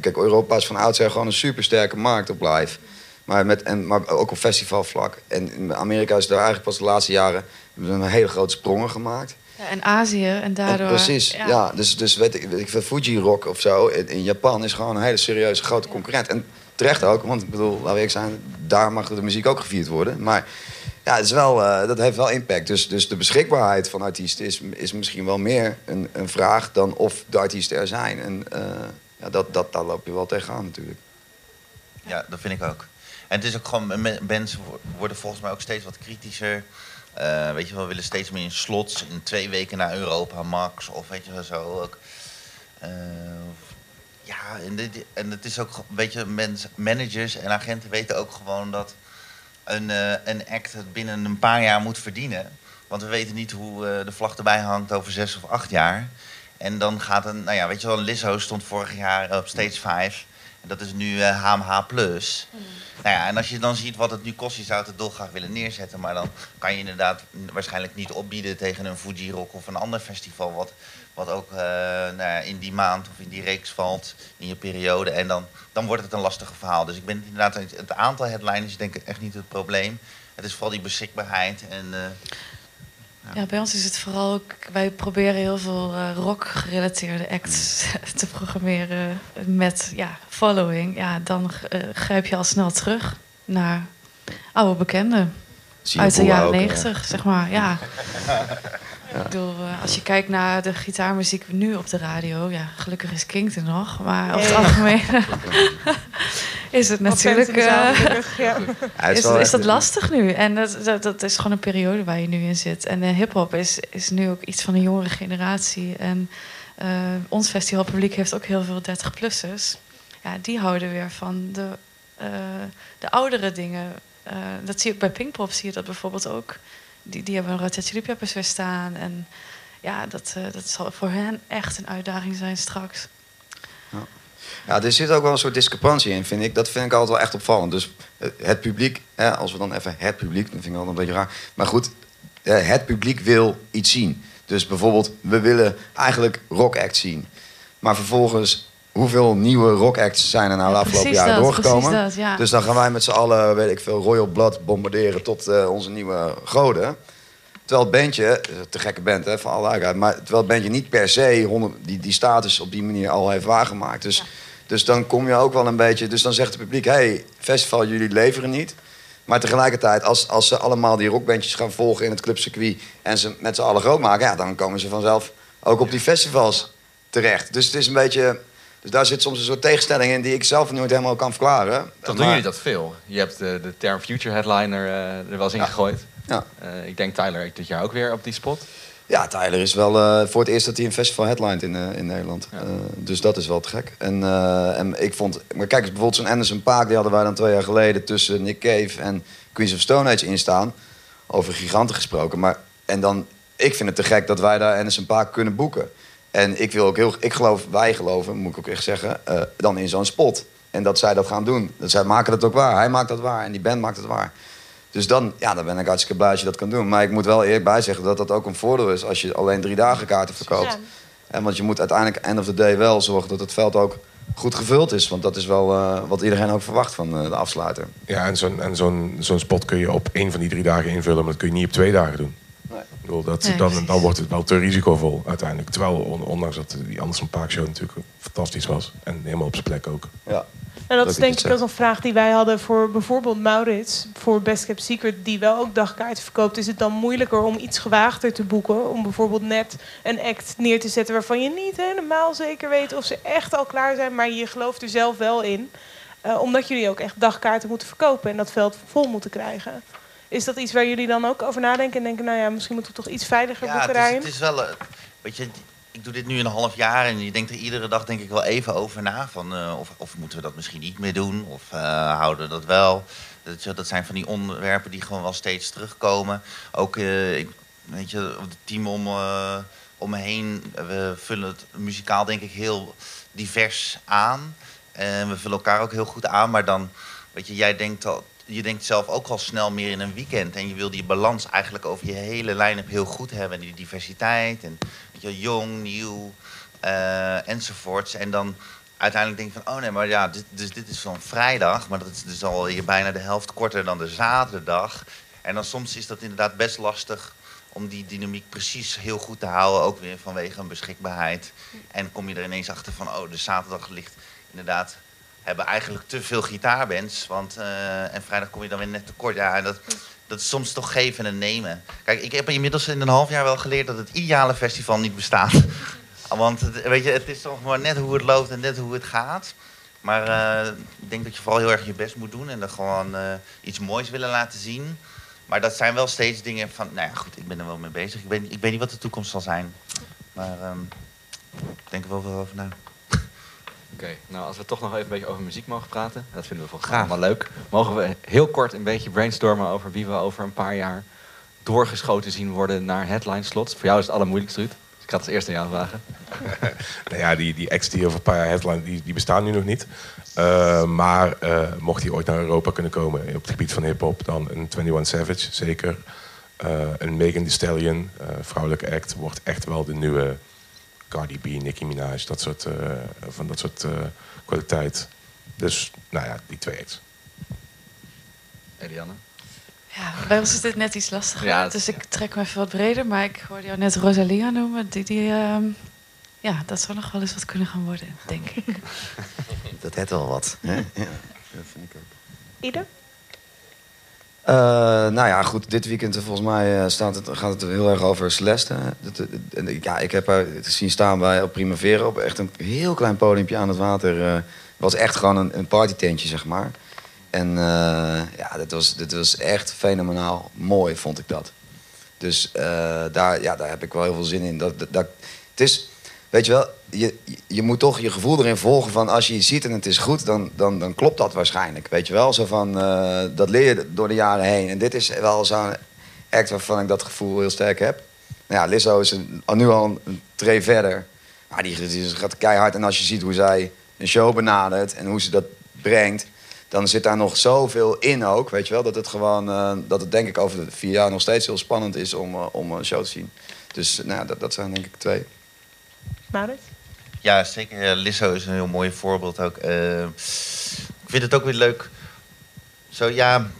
Kijk, Europa is van oudsher gewoon een supersterke markt op live. Maar, met, en, maar ook op festivalvlak. En Amerika is er eigenlijk pas de laatste jaren hebben ze een hele grote sprongen gemaakt. Ja, en Azië en daardoor... En precies, ja. dus, dus weet ik, weet ik veel, Fuji Rock of zo in, in Japan is gewoon een hele serieuze grote concurrent. En terecht ook, want ik bedoel, we eerlijk zijn, daar mag de muziek ook gevierd worden. Maar ja, het is wel, eh, dat heeft wel impact. Dus, dus de beschikbaarheid van artiesten is, is misschien wel meer een, een vraag dan of de artiesten er zijn. En eh, ja, dat, dat, daar loop je wel tegenaan natuurlijk. Ja, dat vind ik ook. En het is ook gewoon, me- mensen wo- worden volgens mij ook steeds wat kritischer. Eh, weet je wel, willen steeds meer in slots, in twee weken naar Europa Max. Of weet je zo ook. Eh, ja, en, dit, en het is ook, weet je, managers en agenten weten ook gewoon dat een, eh, een act het binnen een paar jaar moet verdienen. Want we weten niet hoe de vlag erbij hangt over zes of acht jaar. En dan gaat een, nou ja, weet je wel, Lizzo stond vorig jaar op stage 5. En dat is nu eh, HMH+. Plus. Nou ja, en als je dan ziet wat het nu kost, je zou het dolgraag willen neerzetten. Maar dan kan je inderdaad waarschijnlijk niet opbieden tegen een Fuji Rock of een ander festival. Wat, wat ook eh, nou ja, in die maand of in die reeks valt, in je periode. En dan, dan wordt het een lastig verhaal. Dus ik ben inderdaad, het aantal headliners is denk ik echt niet het probleem. Het is vooral die beschikbaarheid. En, eh, Ja, bij ons is het vooral ook... Wij proberen heel veel eh, rock-gerelateerde acts te programmeren met ja, following. Ja, dan eh, grijp je al snel terug naar oude bekenden. Zie Uit de jaren eh. negentig, zeg maar. Ja. Ik bedoel, als je kijkt naar de gitaarmuziek nu op de radio... Ja, gelukkig is King er nog. Maar over het algemeen is het natuurlijk... eh, ja. Is is, dat lastig nu? En dat, dat, dat is gewoon een periode waar je nu in zit. En uh, hip-hop is, is nu ook iets van een jongere generatie. En eh, ons festivalpubliek heeft ook heel veel 30-plussers. Ja, die houden weer van de, eh, de oudere dingen. Eh, dat zie je ook bij Pinkpop, zie je dat bijvoorbeeld ook. Die, die hebben een Chili Peppers weer staan. En ja, dat, eh, dat zal voor hen echt een uitdaging zijn straks. Ja, er zit ook wel een soort discrepantie in, vind ik. Dat vind ik altijd wel echt opvallend. Dus eh, het publiek, hè, als we dan even het publiek, dat vind ik altijd een beetje raar. Maar goed, eh, het publiek wil iets zien. Dus bijvoorbeeld, we willen eigenlijk rockacts zien. Maar vervolgens, hoeveel nieuwe rockacts zijn er nou de afgelopen jaren dat, doorgekomen? dat, ja. Dus dan gaan wij met z'n allen, weet ik veel, Royal Blood bombarderen tot eh, onze nieuwe goden. Terwijl het bandje, te gekke band hè, van alle maar terwijl het bandje niet per se 100 die, die status op die manier al heeft waargemaakt. Dus, dus dan kom je ook wel een beetje, dus dan zegt het publiek, hé, hey, festival, jullie leveren niet. Maar tegelijkertijd, als, als ze allemaal die rockbandjes gaan volgen in het clubcircuit en ze met z'n allen groot maken, ja, dan komen ze vanzelf ook op die festivals terecht. Dus het is een beetje, dus daar zit soms een soort tegenstelling in die ik zelf nooit helemaal kan verklaren. Toch doen jullie dat veel? Je hebt de, de term future headliner eh, er wel eens in gegooid. Ja. Eh, ik denk Tyler dit jaar ook weer op die spot. Ja, Tyler is wel eh, voor het eerst dat hij een festival headlined in, eh, in Nederland. Eh, dus dat is wel te gek. En, en ik vond... Maar kijk eens, bijvoorbeeld zo'n Anderson Paak... die hadden wij dan twee jaar geleden tussen Nick Cave en Queens of Stone Age instaan. Over giganten gesproken. Maar, en dan... Ik vind het te gek dat wij daar Anderson Paak kunnen boeken. En ik wil ook heel... Ik geloof, wij geloven, moet ik ook echt zeggen... dan in zo'n spot. En dat zij dat gaan doen. Dat zij maken dat ook waar. Hij maakt dat waar. En die band maakt het waar. Dus dan, ja, dan ben ik hartstikke blij als je dat kan doen. Maar ik moet wel eerlijk bij zeggen dat dat ook een voordeel is als je alleen drie dagen kaarten verkoopt. Ja. En want je moet uiteindelijk end of the day wel zorgen dat het veld ook goed gevuld is. Want dat is wel eh, wat iedereen ook verwacht van eh, de afsluiter. Ja, en zo'n en zo'n zo'n spot kun je op één van die drie dagen invullen, maar dat kun je niet op twee dagen doen. Nee. Ik bedoel, dat, Nee, dan, dan wordt het wel te risicovol uiteindelijk. Terwijl, on- ondanks dat die Anderson Park Show natuurlijk fantastisch was. En helemaal op zijn plek ook. Ja. En dat is denk ik ook een vraag die wij hadden voor bijvoorbeeld Maurits, voor Best Kept Secret, die wel ook dagkaarten verkoopt. Is het dan moeilijker om iets gewaagder te boeken? Om bijvoorbeeld net een act neer te zetten waarvan je niet helemaal zeker weet of ze echt al klaar zijn, maar je gelooft er zelf wel in. Eh, omdat jullie ook echt dagkaarten moeten verkopen en dat veld vol moeten krijgen. Is dat iets waar jullie dan ook over nadenken en denken, nou ja, misschien moeten we toch iets veiliger Ja, boeken het is, daarin? het is wel... eh, weet je, ik doe dit nu een half jaar en je denkt er iedere dag denk ik wel even over na. Van, eh, of, of moeten we dat misschien niet meer doen? Of eh, houden we dat wel? Dat, dat zijn van die onderwerpen die gewoon wel steeds terugkomen. Ook, eh, weet je, het team om, om me heen, we vullen het muzikaal denk ik heel divers aan. En we vullen elkaar ook heel goed aan, maar dan, weet je, jij denkt al, je denkt zelf ook al snel meer in een weekend. En je wil die balans eigenlijk over je hele line-up heel goed hebben. En die diversiteit. En je, jong, nieuw, eh, enzovoorts. En dan uiteindelijk denk je van, oh nee, maar ja, dit, dus dit is van vrijdag. Maar dat is dus al hier bijna de helft korter dan de zaterdag. En dan soms is dat inderdaad best lastig om die dynamiek precies heel goed te houden. Ook weer vanwege een beschikbaarheid. En kom je er ineens achter van, oh, de zaterdag ligt inderdaad hebben eigenlijk te veel gitaarbands. Want, eh, en vrijdag kom je dan weer net tekort. Ja, en dat, dat is soms toch geven en nemen. Kijk, ik heb inmiddels in een half jaar wel geleerd dat het ideale festival niet bestaat. Want het, weet je, het is toch maar net hoe het loopt en net hoe het gaat. Maar eh, ik denk dat je vooral heel erg je best moet doen en er gewoon eh, iets moois willen laten zien. Maar dat zijn wel steeds dingen van, nou ja, goed, ik ben er wel mee bezig. Ik weet, ik weet niet wat de toekomst zal zijn. Maar ehm, ik denk er wel veel over na. Oké, nou als we toch nog even een beetje over muziek mogen praten, dat vinden we volgens allemaal leuk. Mogen we heel kort een beetje brainstormen over wie we over een paar jaar doorgeschoten zien worden naar headline slots? Voor jou is het allermoeilijkste, Ruud. Dus ik ga het als eerste aan jou vragen. nou ja, die, die acts die over een paar jaar headline, die, die bestaan nu nog niet. Uh, maar uh, mocht die ooit naar Europa kunnen komen op het gebied van hip-hop, dan een 21 Savage, zeker. Uh, een Megan Thee Stallion, vrouwelijke act, wordt echt wel de nieuwe Cardi B, Nicki Minaj, dat soort, van dat soort kwaliteit. Dus, nou ja, die twee acts. Eliane? Ja, bij ons is dit net iets lastiger. Ja, dus ik trek me even wat breder. Maar ik hoorde jou net Rosalia noemen. Die, die, ehm, ja, dat zou nog wel eens wat kunnen gaan worden, denk ik. Dat heeft wel wat. Hè? Ja, dat vind ik ook. Ieder? Eh, nou ja, goed. Dit weekend eh, volgens mij eh, staat het, gaat het heel erg over Celeste. Dat, ja, ik heb haar zien staan bij op Primavera op echt een heel klein podiumpje aan het water. Het was echt gewoon een, een partytentje, zeg maar. En eh, ja, dit was, dit was echt fenomenaal mooi, vond ik dat. Dus daar, ja, daar heb ik wel heel veel zin in. Dat, dat, dat- het is, weet je wel, je, je- moet toch je gevoel erin volgen van als je iets ziet en het is goed, dan, dan, dan klopt dat waarschijnlijk. Weet je wel, zo van, eh, dat leer je door de jaren heen. En dit is wel zo'n act waarvan ik dat gevoel heel sterk heb. Nou ja, Lizzo is een, nu al een, tree verder. Maar die, gaat keihard. En als je ziet hoe zij een show benadert en hoe ze dat brengt, dan zit daar nog zoveel in ook. Weet je wel, dat het gewoon, eh, dat het denk ik over de vier jaar nog steeds heel spannend is om, eh, om een show te zien. Dus nou, dat, dat zijn denk ik twee. Ja, zeker. Lizzo is een heel mooi voorbeeld ook. Eh, ik vind het ook weer leuk. Zo, ja...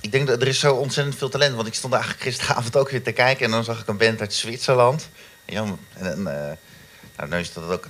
Ik denk dat er is zo ontzettend veel talent. Want ik stond eigenlijk gisteravond ook weer te kijken... en dan zag ik een band uit Zwitserland. Ja, en, eh, nou, nu is dat ook...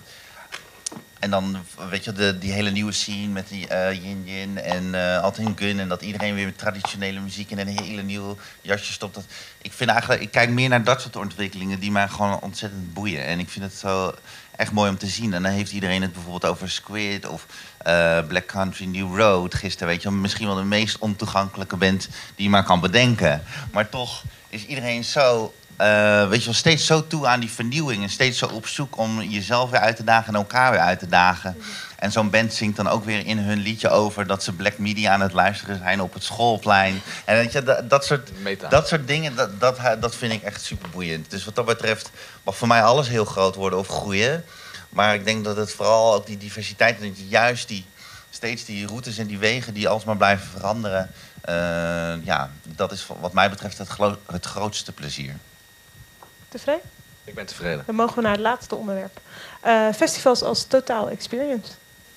En dan, weet je, de, die hele nieuwe scene met die eh Yin Yin en eh Altin Gun... en dat iedereen weer met traditionele muziek in een hele nieuwe jasje stopt. Dat, ik vind eigenlijk, ik kijk meer naar dat soort ontwikkelingen... die mij gewoon ontzettend boeien. En ik vind het zo echt mooi om te zien. En dan heeft iedereen het bijvoorbeeld over Squid of eh, Black Country New Road gisteren. Weet je, misschien wel de meest ontoegankelijke band die je maar kan bedenken. Maar toch is iedereen zo, eh, weet je wel, steeds zo toe aan die vernieuwing. En steeds zo op zoek om jezelf weer uit te dagen en elkaar weer uit te dagen. En zo'n band zingt dan ook weer in hun liedje over dat ze Black Media aan het luisteren zijn op het schoolplein. En weet je, dat, dat, soort, dat soort dingen, dat, dat, dat vind ik echt super boeiend. Dus wat dat betreft mag voor mij alles heel groot worden of groeien. Maar ik denk dat het vooral ook die diversiteit en dat je juist die, steeds die routes en die wegen die alsmaar blijven veranderen. eh, ja, dat is wat mij betreft het, het grootste plezier. Tevreden? Ik ben tevreden. Dan mogen we naar het laatste onderwerp. Eh, festivals als totaal experience.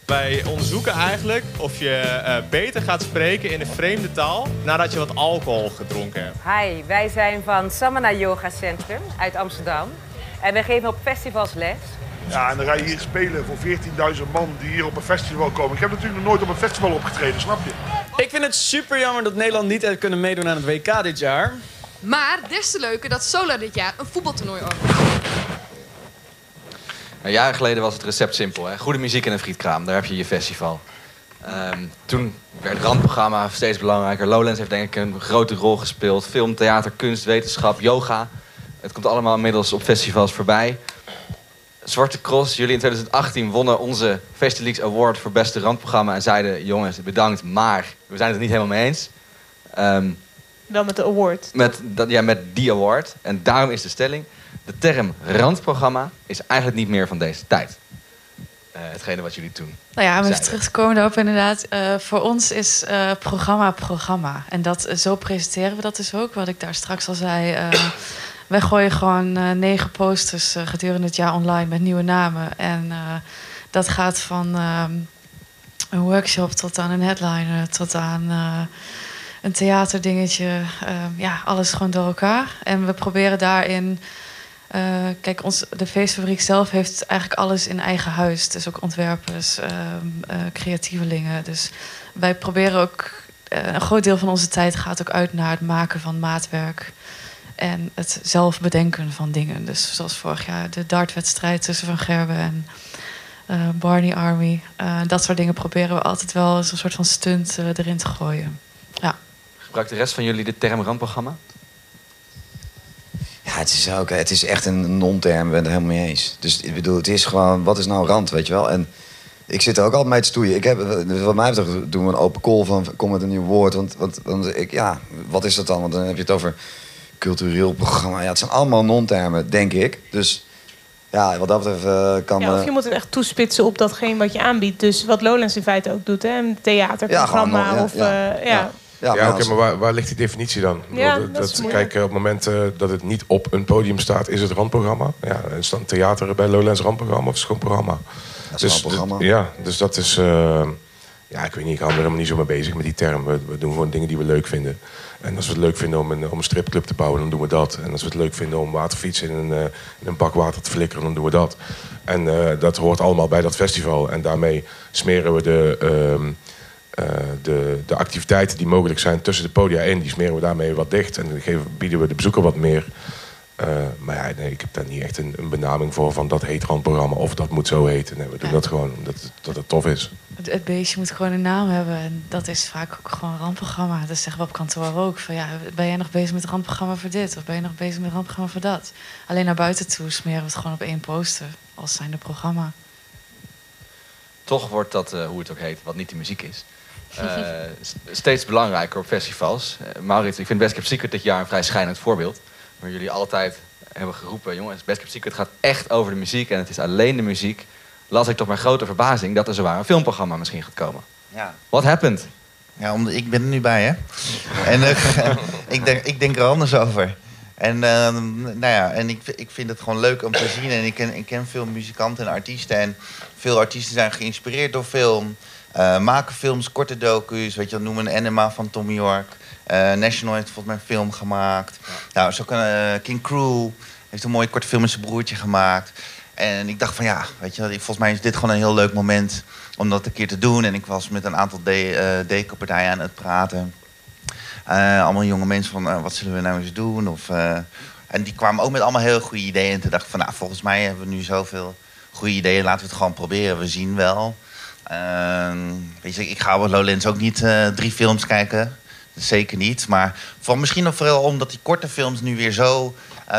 Wij onderzoeken eigenlijk of je eh, beter gaat spreken in een vreemde taal nadat je wat alcohol gedronken hebt. Hi, wij zijn van Samana Yoga Centrum uit Amsterdam. En wij geven op festivals les. Ja, en dan ga je hier spelen voor 14.000 man die hier op een festival komen. Ik heb natuurlijk nog nooit op een festival opgetreden, snap je? Ik vind het super jammer dat Nederland niet heeft kunnen meedoen aan het WK dit jaar. Maar des te leuker dat Solar dit jaar een voetbaltoernooi organiseert. Nou, jaren geleden was het recept simpel. Hè? Goede muziek en een frietkraam, daar heb je je festival. Ehm, toen werd het randprogramma steeds belangrijker. Lowlands heeft denk ik een grote rol gespeeld. Film, theater, kunst, wetenschap, yoga. Het komt allemaal inmiddels op festivals voorbij. Zwarte Cross, jullie in 2018 wonnen onze Festileaks Award voor beste randprogramma. En zeiden, jongens, bedankt, maar we zijn het er niet helemaal mee eens. Ehm, Wel met de award. met, dat, ja, met die award. En daarom is de stelling... de term randprogramma is eigenlijk niet meer van deze tijd. Eh, hetgene wat jullie toen Nou ja, om even zeiden. terug te komen daarop inderdaad. eh, voor ons is eh, programma programma. En dat, zo presenteren we dat dus ook. Wat ik daar straks al zei. eh, wij gooien gewoon eh, negen posters gedurende het jaar online met nieuwe namen. En eh, dat gaat van ehm, een workshop tot aan een headliner, tot aan eh, een theaterdingetje. Ehm, ja, alles gewoon door elkaar. En we proberen daarin. eh, kijk, de feestfabriek zelf heeft eigenlijk alles in eigen huis. Dus ook ontwerpers, eh, creatievelingen. Dus wij proberen ook. eh, een groot deel van onze tijd gaat ook uit naar het maken van maatwerk. En het zelf bedenken van dingen. Dus zoals vorig jaar de dartwedstrijd tussen Van Gerwen en Barney Army. Dat soort dingen proberen we altijd wel als een soort van stunt erin te gooien. Ja. Gebruikt de rest van jullie de term randprogramma? Ja, het is, ook, het is echt een non-term, ik ben het er helemaal mee eens. Dus ik bedoel, het is gewoon, wat is nou rand, weet je wel? En ik zit er ook altijd mee te stoeien. Ik heb, wat mij betreft doen we een open call van, kom met een nieuw woord. Want, want, want ik, ja, wat is dat dan? Want dan heb je het over cultureel programma. Ja, het zijn allemaal non-termen, denk ik. Dus ja, wat dat betreft eh, kan... Ja, of je moet het echt toespitsen op datgene wat je aanbiedt. Dus wat Lowlands in feite ook doet, hè? Een theaterprogramma Ja, gewoon, ja, of... ja, eh, ja. Ja, oké, maar waar, waar ligt die definitie dan? Ja, dat kijk, op het moment eh, dat het niet op een podium staat, is het randprogramma. Ja, is dan theater bij Lowlands randprogramma of is het gewoon programma? Dat is gewoon programma. Ja, dus dat is... eh, ja, ik weet niet, ik hou me er helemaal niet zo mee bezig met die term. We, we doen gewoon dingen die we leuk vinden. En als we het leuk vinden om een, om een stripclub te bouwen, dan doen we dat. En als we het leuk vinden om waterfietsen in een, eh, in een bak water te flikkeren, dan doen we dat. En eh, dat hoort allemaal bij dat festival. En daarmee smeren we de, eh, de, de activiteiten die mogelijk zijn tussen de podia in, die smeren we daarmee wat dicht. En dan geven, bieden we de bezoeker wat meer. Eh, maar ja, nee, ik heb daar niet echt een, een benaming voor van dat heet randprogramma of dat moet zo heten. Nee, we doen dat gewoon omdat het, dat het tof is. Het, het beestje moet gewoon een naam hebben. En dat is vaak ook gewoon een randprogramma. Dat zeggen we op kantoor ook. Van, ja, ben jij nog bezig met het randprogramma voor dit? Of ben je nog bezig met het randprogramma voor dat? Alleen naar buiten toe smeren we het gewoon op één poster. Als zijnde programma. Toch wordt dat, eh, hoe het ook heet, wat niet de muziek is, steeds belangrijker op festivals. Eh, Maurits, ik vind Best Kept Secret dit jaar een vrij schijnend voorbeeld. Waar jullie altijd hebben geroepen, jongens, Best Kept Secret gaat echt over de muziek en het is alleen de muziek. Las ik tot mijn grote verbazing dat er zowaar een filmprogramma misschien gaat komen. Ja. What happened? Ja, omdat ik ben er nu bij, hè. En eh, ik, denk, ik denk er anders over. En, eh, nou ja, en ik, ik vind het gewoon leuk om te zien. En ik ken, ik ken veel muzikanten en artiesten. En veel artiesten zijn geïnspireerd door film. Eh, maken films, korte docu's. Weet je, dat noemen we een Enema van Tommy York. Eh, National heeft volgens mij een film gemaakt. Nou, zo kan eh, King Crew heeft een mooie korte film met zijn broertje gemaakt. En ik dacht van ja, weet je, volgens mij is dit gewoon een heel leuk moment om dat een keer te doen. En ik was met een aantal de- deco-partijen aan het praten. Allemaal jonge mensen van, wat zullen we nou eens doen? Of, en die kwamen ook met allemaal heel goede ideeën. En toen dacht ik van, nou, volgens mij hebben we nu zoveel goede ideeën. Laten we het gewoon proberen. We zien wel. Ehm, weet je, ik ga op Lowlands ook niet eh, drie films kijken. Zeker niet. Maar voor, misschien nog vooral omdat die korte films nu weer zo eh,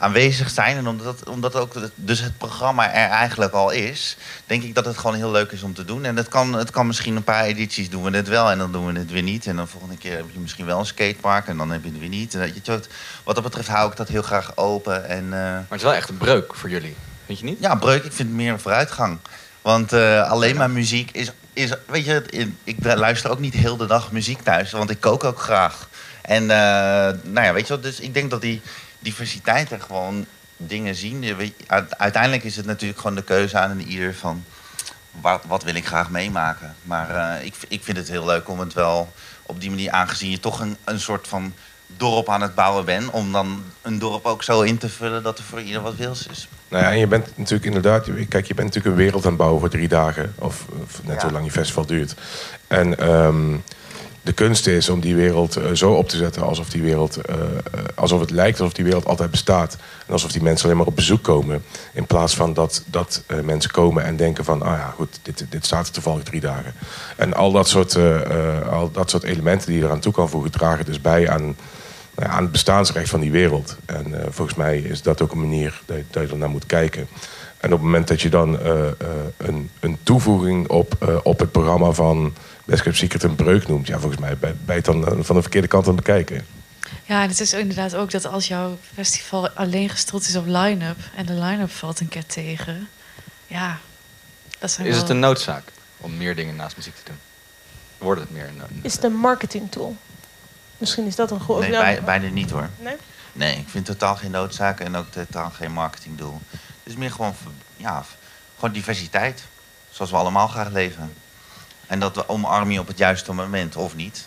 aanwezig zijn. En omdat, omdat ook het- dus het programma er eigenlijk al is. Denk ik dat het gewoon heel leuk is om te doen. En het kan, het kan misschien een paar edities doen we het wel. En dan doen we het weer niet. En dan volgende keer heb je misschien wel een skatepark. En dan heb je het weer niet. En je, wat, wat dat betreft hou ik dat heel graag open. En, eh, Maar het is wel echt een breuk voor jullie, vind je niet? ja, breuk. Ik vind het meer een vooruitgang. Want eh, alleen maar muziek is, is... Weet je, ik luister ook niet heel de dag muziek thuis. Want ik kook ook graag. En eh, nou ja, weet je wat? Dus ik denk dat die diversiteit er gewoon dingen zien. Je Uiteindelijk is het natuurlijk gewoon de keuze aan een ieder van wat, wat wil ik graag meemaken. Maar eh, ik, ik vind het heel leuk om het wel op die manier, aangezien je toch een, een soort van dorp aan het bouwen bent, om dan een dorp ook zo in te vullen dat er voor ieder wat wils is. Nou ja, en je bent natuurlijk inderdaad, kijk, je bent natuurlijk een wereld aan het bouwen voor drie dagen. Of, of net zo lang je festival duurt. En ehm, de kunst is om die wereld eh, zo op te zetten alsof die wereld, eh, eh, alsof het lijkt alsof die wereld altijd bestaat. En alsof die mensen alleen maar op bezoek komen. In plaats van dat, dat mensen komen en denken van, ah ja, goed, dit, dit staat er toevallig drie dagen. En al dat soort, al dat soort elementen die je eraan toe kan voegen, dragen dus bij aan, nou ja, aan het bestaansrecht van die wereld. En eh, volgens mij is dat ook een manier dat je, dat je er naar moet kijken. En op het moment dat je dan eh, eh, een, een toevoeging op, eh, op het programma van Best Secret een breuk noemt, ja, volgens mij ben ben je het dan van de verkeerde kant aan het bekijken. Ja, en het is inderdaad ook dat als jouw festival alleen gestoeld is op line-up en de line-up valt een keer tegen, ja, dat zijn Is wel... het een noodzaak om meer dingen naast muziek te doen? Wordt het meer een? Is het een marketing tool? Misschien is dat een goed... Nee, bij, bijna niet hoor. Nee? Nee, ik vind totaal geen noodzaak en ook totaal geen marketingdoel. Het is meer gewoon, ja, gewoon diversiteit. Zoals we allemaal graag leven. En dat we omarmen je op het juiste moment, of niet.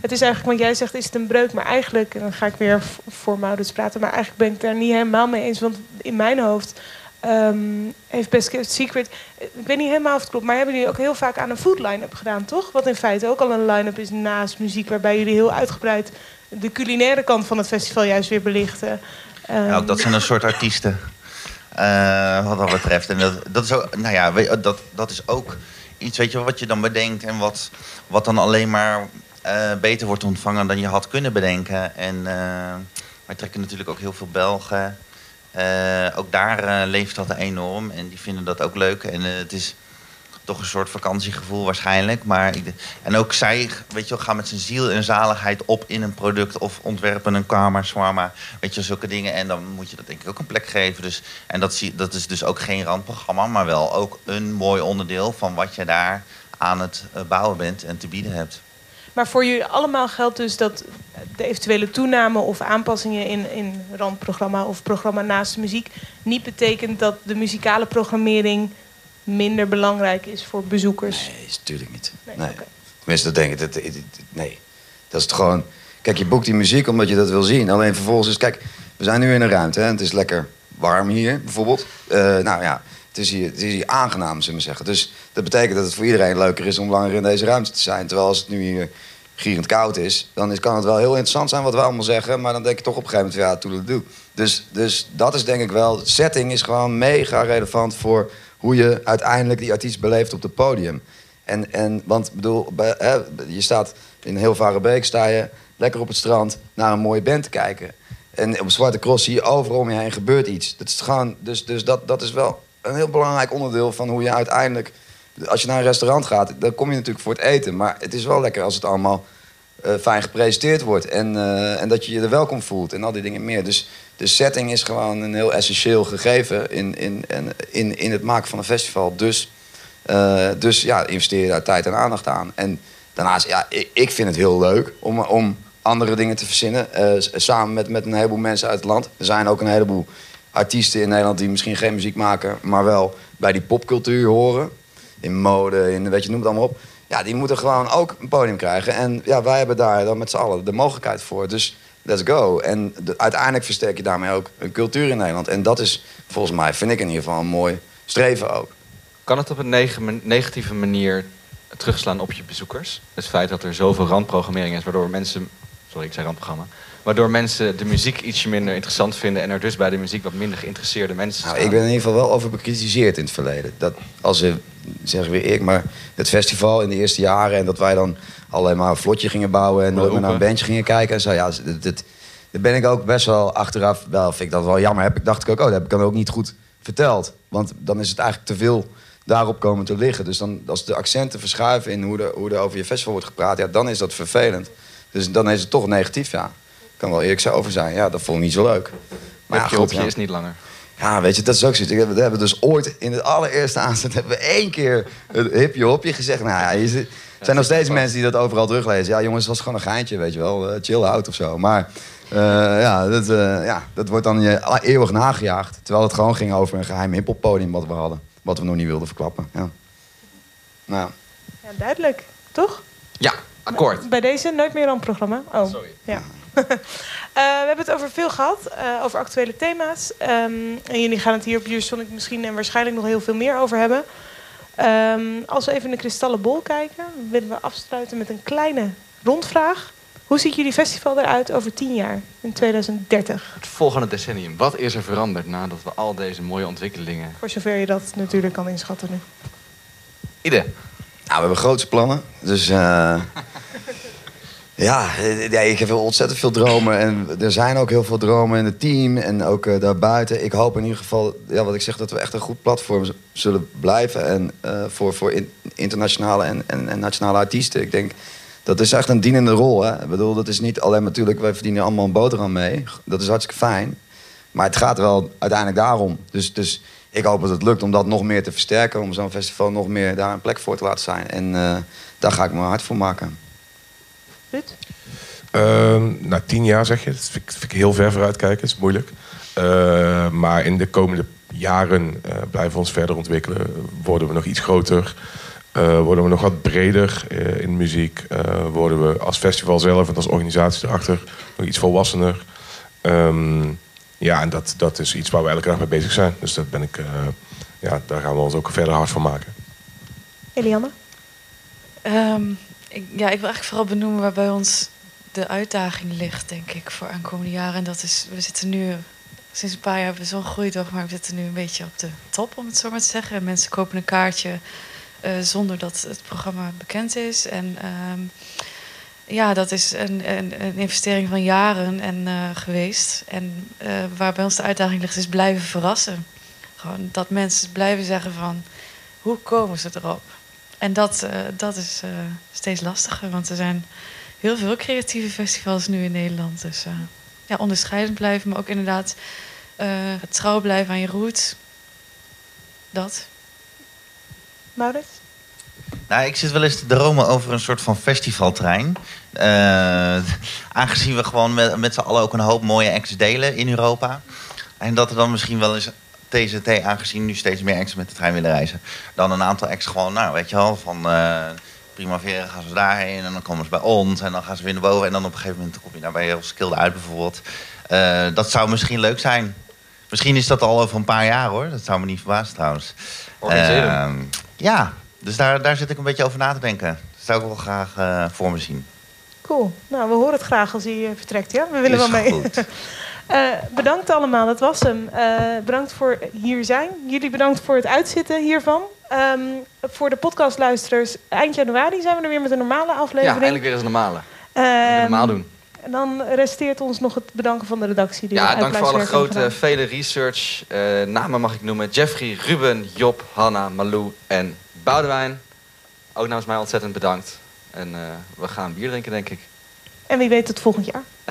Het is eigenlijk, want jij zegt is het een breuk, maar eigenlijk, en dan ga ik weer voor Maurits praten, maar eigenlijk ben ik daar niet helemaal mee eens. Want in mijn hoofd ehm, heeft Best Kept Secret, ik weet niet helemaal of het klopt, maar hebben jullie ook heel vaak aan een food line-up gedaan, toch? Wat in feite ook al een line-up is naast muziek, waarbij jullie heel uitgebreid de culinaire kant van het festival juist weer belichten. Ja, Ehm, ook dat zijn een soort artiesten. eh, wat dat betreft. En dat, dat, is ook, nou ja, dat, dat is ook iets weet je, wat je dan bedenkt. En wat, wat dan alleen maar eh, beter wordt ontvangen dan je had kunnen bedenken. En eh wij trekken natuurlijk ook heel veel Belgen. Eh, ook daar eh, leeft dat enorm. En die vinden dat ook leuk. En eh, het is toch een soort vakantiegevoel waarschijnlijk. Maar ik, en ook zij weet je, gaan met zijn ziel en zaligheid op in een product of ontwerpen een kamer, shawarma, weet je, zulke dingen. En dan moet je dat denk ik ook een plek geven. Dus, en dat, zie, dat is dus ook geen randprogramma, maar wel ook een mooi onderdeel van wat je daar aan het bouwen bent en te bieden hebt. Maar voor jullie allemaal geldt dus dat de eventuele toename of aanpassingen in, in randprogramma of programma naast de muziek niet betekent dat de muzikale programmering minder belangrijk is voor bezoekers. Nee, is natuurlijk niet. Nee. Tenminste, dat denk ik. Dat, dat- dat- nee. Dat is het gewoon... Kijk, je boekt die muziek omdat je dat wil zien. Alleen vervolgens is... Kijk, we zijn nu in een ruimte en het is lekker warm hier, bijvoorbeeld. Eh, nou ja, het is, hier, het is aangenaam, zullen we zeggen. Dus dat betekent dat het voor iedereen leuker is om langer in deze ruimte te zijn. Terwijl als het nu hier gierend koud is, dan is, kan het wel heel interessant zijn wat we allemaal zeggen. Maar dan denk je toch op een gegeven moment, ja, toedeledoe. Dus, dus dat is denk ik wel... Setting is gewoon mega relevant voor hoe je uiteindelijk die artiest beleeft op het podium. En, en want bedoel, je staat in heel Varenbeek, sta je lekker op het strand naar een mooie band te kijken. En op Zwarte Cross zie je overal om je heen gebeurt iets. Dat is gewoon, dus dus dat, dat is wel een heel belangrijk onderdeel van hoe je uiteindelijk... Als je naar een restaurant gaat, dan kom je natuurlijk voor het eten. Maar het is wel lekker als het allemaal eh, fijn gepresenteerd wordt. En, eh, en dat je je er welkom voelt en al die dingen meer. Dus de setting is gewoon een heel essentieel gegeven in, in, in, in het maken van een festival. Dus, eh, dus ja, investeer daar tijd en aandacht aan. En daarnaast, ja, ik, ik vind het heel leuk om, om andere dingen te verzinnen. samen met, met een heleboel mensen uit het land. Er zijn ook een heleboel artiesten in Nederland die misschien geen muziek maken, maar wel bij die popcultuur horen. In mode, in weet je, noem het allemaal op. Ja, die moeten gewoon ook een podium krijgen. En ja, wij hebben daar dan met z'n allen de mogelijkheid voor. Dus let's go. En de- uiteindelijk versterk je daarmee ook een cultuur in Nederland. En dat is volgens mij, vind ik in ieder geval, een mooi streven ook. Kan het op een negatieve manier terugslaan op je bezoekers? Het feit dat er zoveel randprogrammering is, waardoor mensen... Sorry, ik zei randprogramma. Waardoor mensen de muziek ietsje minder interessant vinden... en er dus bij de muziek wat minder geïnteresseerde mensen Nou, staan. ik ben in ieder geval wel over bekritiseerd in het verleden. Dat als ze, zeg weer ik, maar het festival in de eerste jaren... en dat wij dan alleen maar een vlotje gingen bouwen... en nooit meer naar een bandje gingen kijken en zo. Ja, dat, dat, daar ben ik ook best wel achteraf... wel vind ik dat wel jammer. Heb ik, dacht ik ook, oh, dat heb ik dan ook niet goed verteld. Want dan is het eigenlijk te veel daarop komen te liggen. Dus dan, als de accenten verschuiven in hoe er, hoe er over je festival wordt gepraat... ja, dan is dat vervelend. Dus dan is het toch negatief, ja. Ik kan wel eerlijk zo over zijn. Ja, dat vond ik niet zo leuk. Maar ja, goed, is niet langer. Ja, weet je, dat is ook zoiets. We hebben dus ooit in het allereerste aanzet hebben we één keer het hipje hopje gezegd. Nou ja, Er zijn nog steeds mensen die dat overal teruglezen. Ja, jongens, het was gewoon een geintje, weet je wel. Eh, chill out of zo. Maar eh, ja, dat, eh, ja, dat wordt dan je eeuwig nagejaagd. Terwijl het gewoon ging over een geheim hiphoppodium wat we hadden. Wat we nog niet wilden verklappen. Ja. Nou, Ja, duidelijk. Toch? Ja, akkoord. Bij deze Nooit meer programma. Oh, sorry. Ja. Eh, we hebben het over veel gehad, eh, over actuele thema's. Ehm, en jullie gaan het hier op Jursonic misschien en waarschijnlijk nog heel veel meer over hebben. Ehm, als we even in de kristallen bol kijken, willen we afsluiten met een kleine rondvraag. Hoe ziet jullie festival eruit over tien jaar, in 2030? Het volgende decennium. Wat is er veranderd nadat we al deze mooie ontwikkelingen... Voor zover je dat natuurlijk kan inschatten nu. Ide. Nou, we hebben grootste plannen. Dus eh, ja, ja, ik heb ontzettend veel dromen. En er zijn ook heel veel dromen in het team en ook eh, daarbuiten. Ik hoop in ieder geval, ja, wat ik zeg, dat we echt een goed platform zullen blijven. En eh, voor, voor in- internationale en, en, en nationale artiesten. Ik denk, dat is echt een dienende rol. Hè? Ik bedoel, dat is niet alleen natuurlijk, wij verdienen allemaal een boterham mee. Dat is hartstikke fijn. Maar het gaat wel uiteindelijk daarom. Dus, dus ik hoop dat het lukt om dat nog meer te versterken. Om zo'n festival nog meer daar een plek voor te laten zijn. En eh, daar ga ik me hard voor maken. Ehm, na tien jaar zeg je, dat vind ik, vind ik heel ver vooruit kijken, dat is moeilijk. Eh, maar in de komende jaren eh, blijven we ons verder ontwikkelen. Worden we nog iets groter, eh, worden we nog wat breder eh, in muziek. eh, worden we als festival zelf en als organisatie erachter nog iets volwassener. Ehm, ja, en dat, dat is iets waar we elke dag mee bezig zijn. Dus dat ben ik, eh, ja, daar gaan we ons ook verder hard van maken. Eliane? Ehm, ik, ja, ik wil eigenlijk vooral benoemen waar bij ons de uitdaging ligt, denk ik, voor aankomende jaren. En dat is, we zitten nu, sinds een paar jaar hebben we zo'n groei toch, maar we zitten nu een beetje op de top, om het zo maar te zeggen. En mensen kopen een kaartje eh, zonder dat het programma bekend is. En ehm, ja, dat is een, een, een investering van jaren en, eh, geweest. En eh, waar bij ons de uitdaging ligt, is blijven verrassen. Gewoon dat mensen blijven zeggen van, hoe komen ze erop? En dat, eh, dat is eh, steeds lastiger, want er zijn heel veel creatieve festivals nu in Nederland. Dus eh, ja, onderscheidend blijven, maar ook inderdaad eh, trouw blijven aan je roots. Dat. Maurits? Nou, ik zit wel eens te dromen over een soort van festivaltrein. Eh, aangezien we gewoon met, met z'n allen ook een hoop mooie acts delen in Europa. En dat er dan misschien wel eens TZT, aangezien nu steeds meer acts met de trein willen reizen... dan een aantal acts gewoon, nou weet je wel, van eh Primavera gaan ze daarheen... en dan komen ze bij ons en dan gaan ze weer naar boven... en dan op een gegeven moment kom je daar bij Skilde uit bijvoorbeeld. Eh, dat zou misschien leuk zijn. Misschien is dat al over een paar jaar hoor. Dat zou me niet verbazen trouwens. Organiseren. Ehm, ja, dus daar, daar zit ik een beetje over na te denken. Dat zou ik wel graag eh, voor me zien. Cool. Nou, we horen het graag als hij vertrekt, ja? We willen Is wel mee. goed. Eh, bedankt allemaal, dat was hem. Eh, bedankt voor hier zijn. Jullie bedankt voor het uitzitten hiervan. Ehm, voor de podcastluisteraars, eind januari zijn we er weer met een normale Ja, aflevering. eindelijk weer eens normale. Ehm, normaal doen. En dan resteert ons nog het bedanken van de redactie. Die Ja, dank voor alle grote, vele research. Eh, namen mag ik noemen. Jeffrey, Ruben, Job, Hanna, Malou en Boudewijn. Ook namens mij ontzettend bedankt. En we gaan bier drinken, denk ik. En wie weet tot volgend jaar.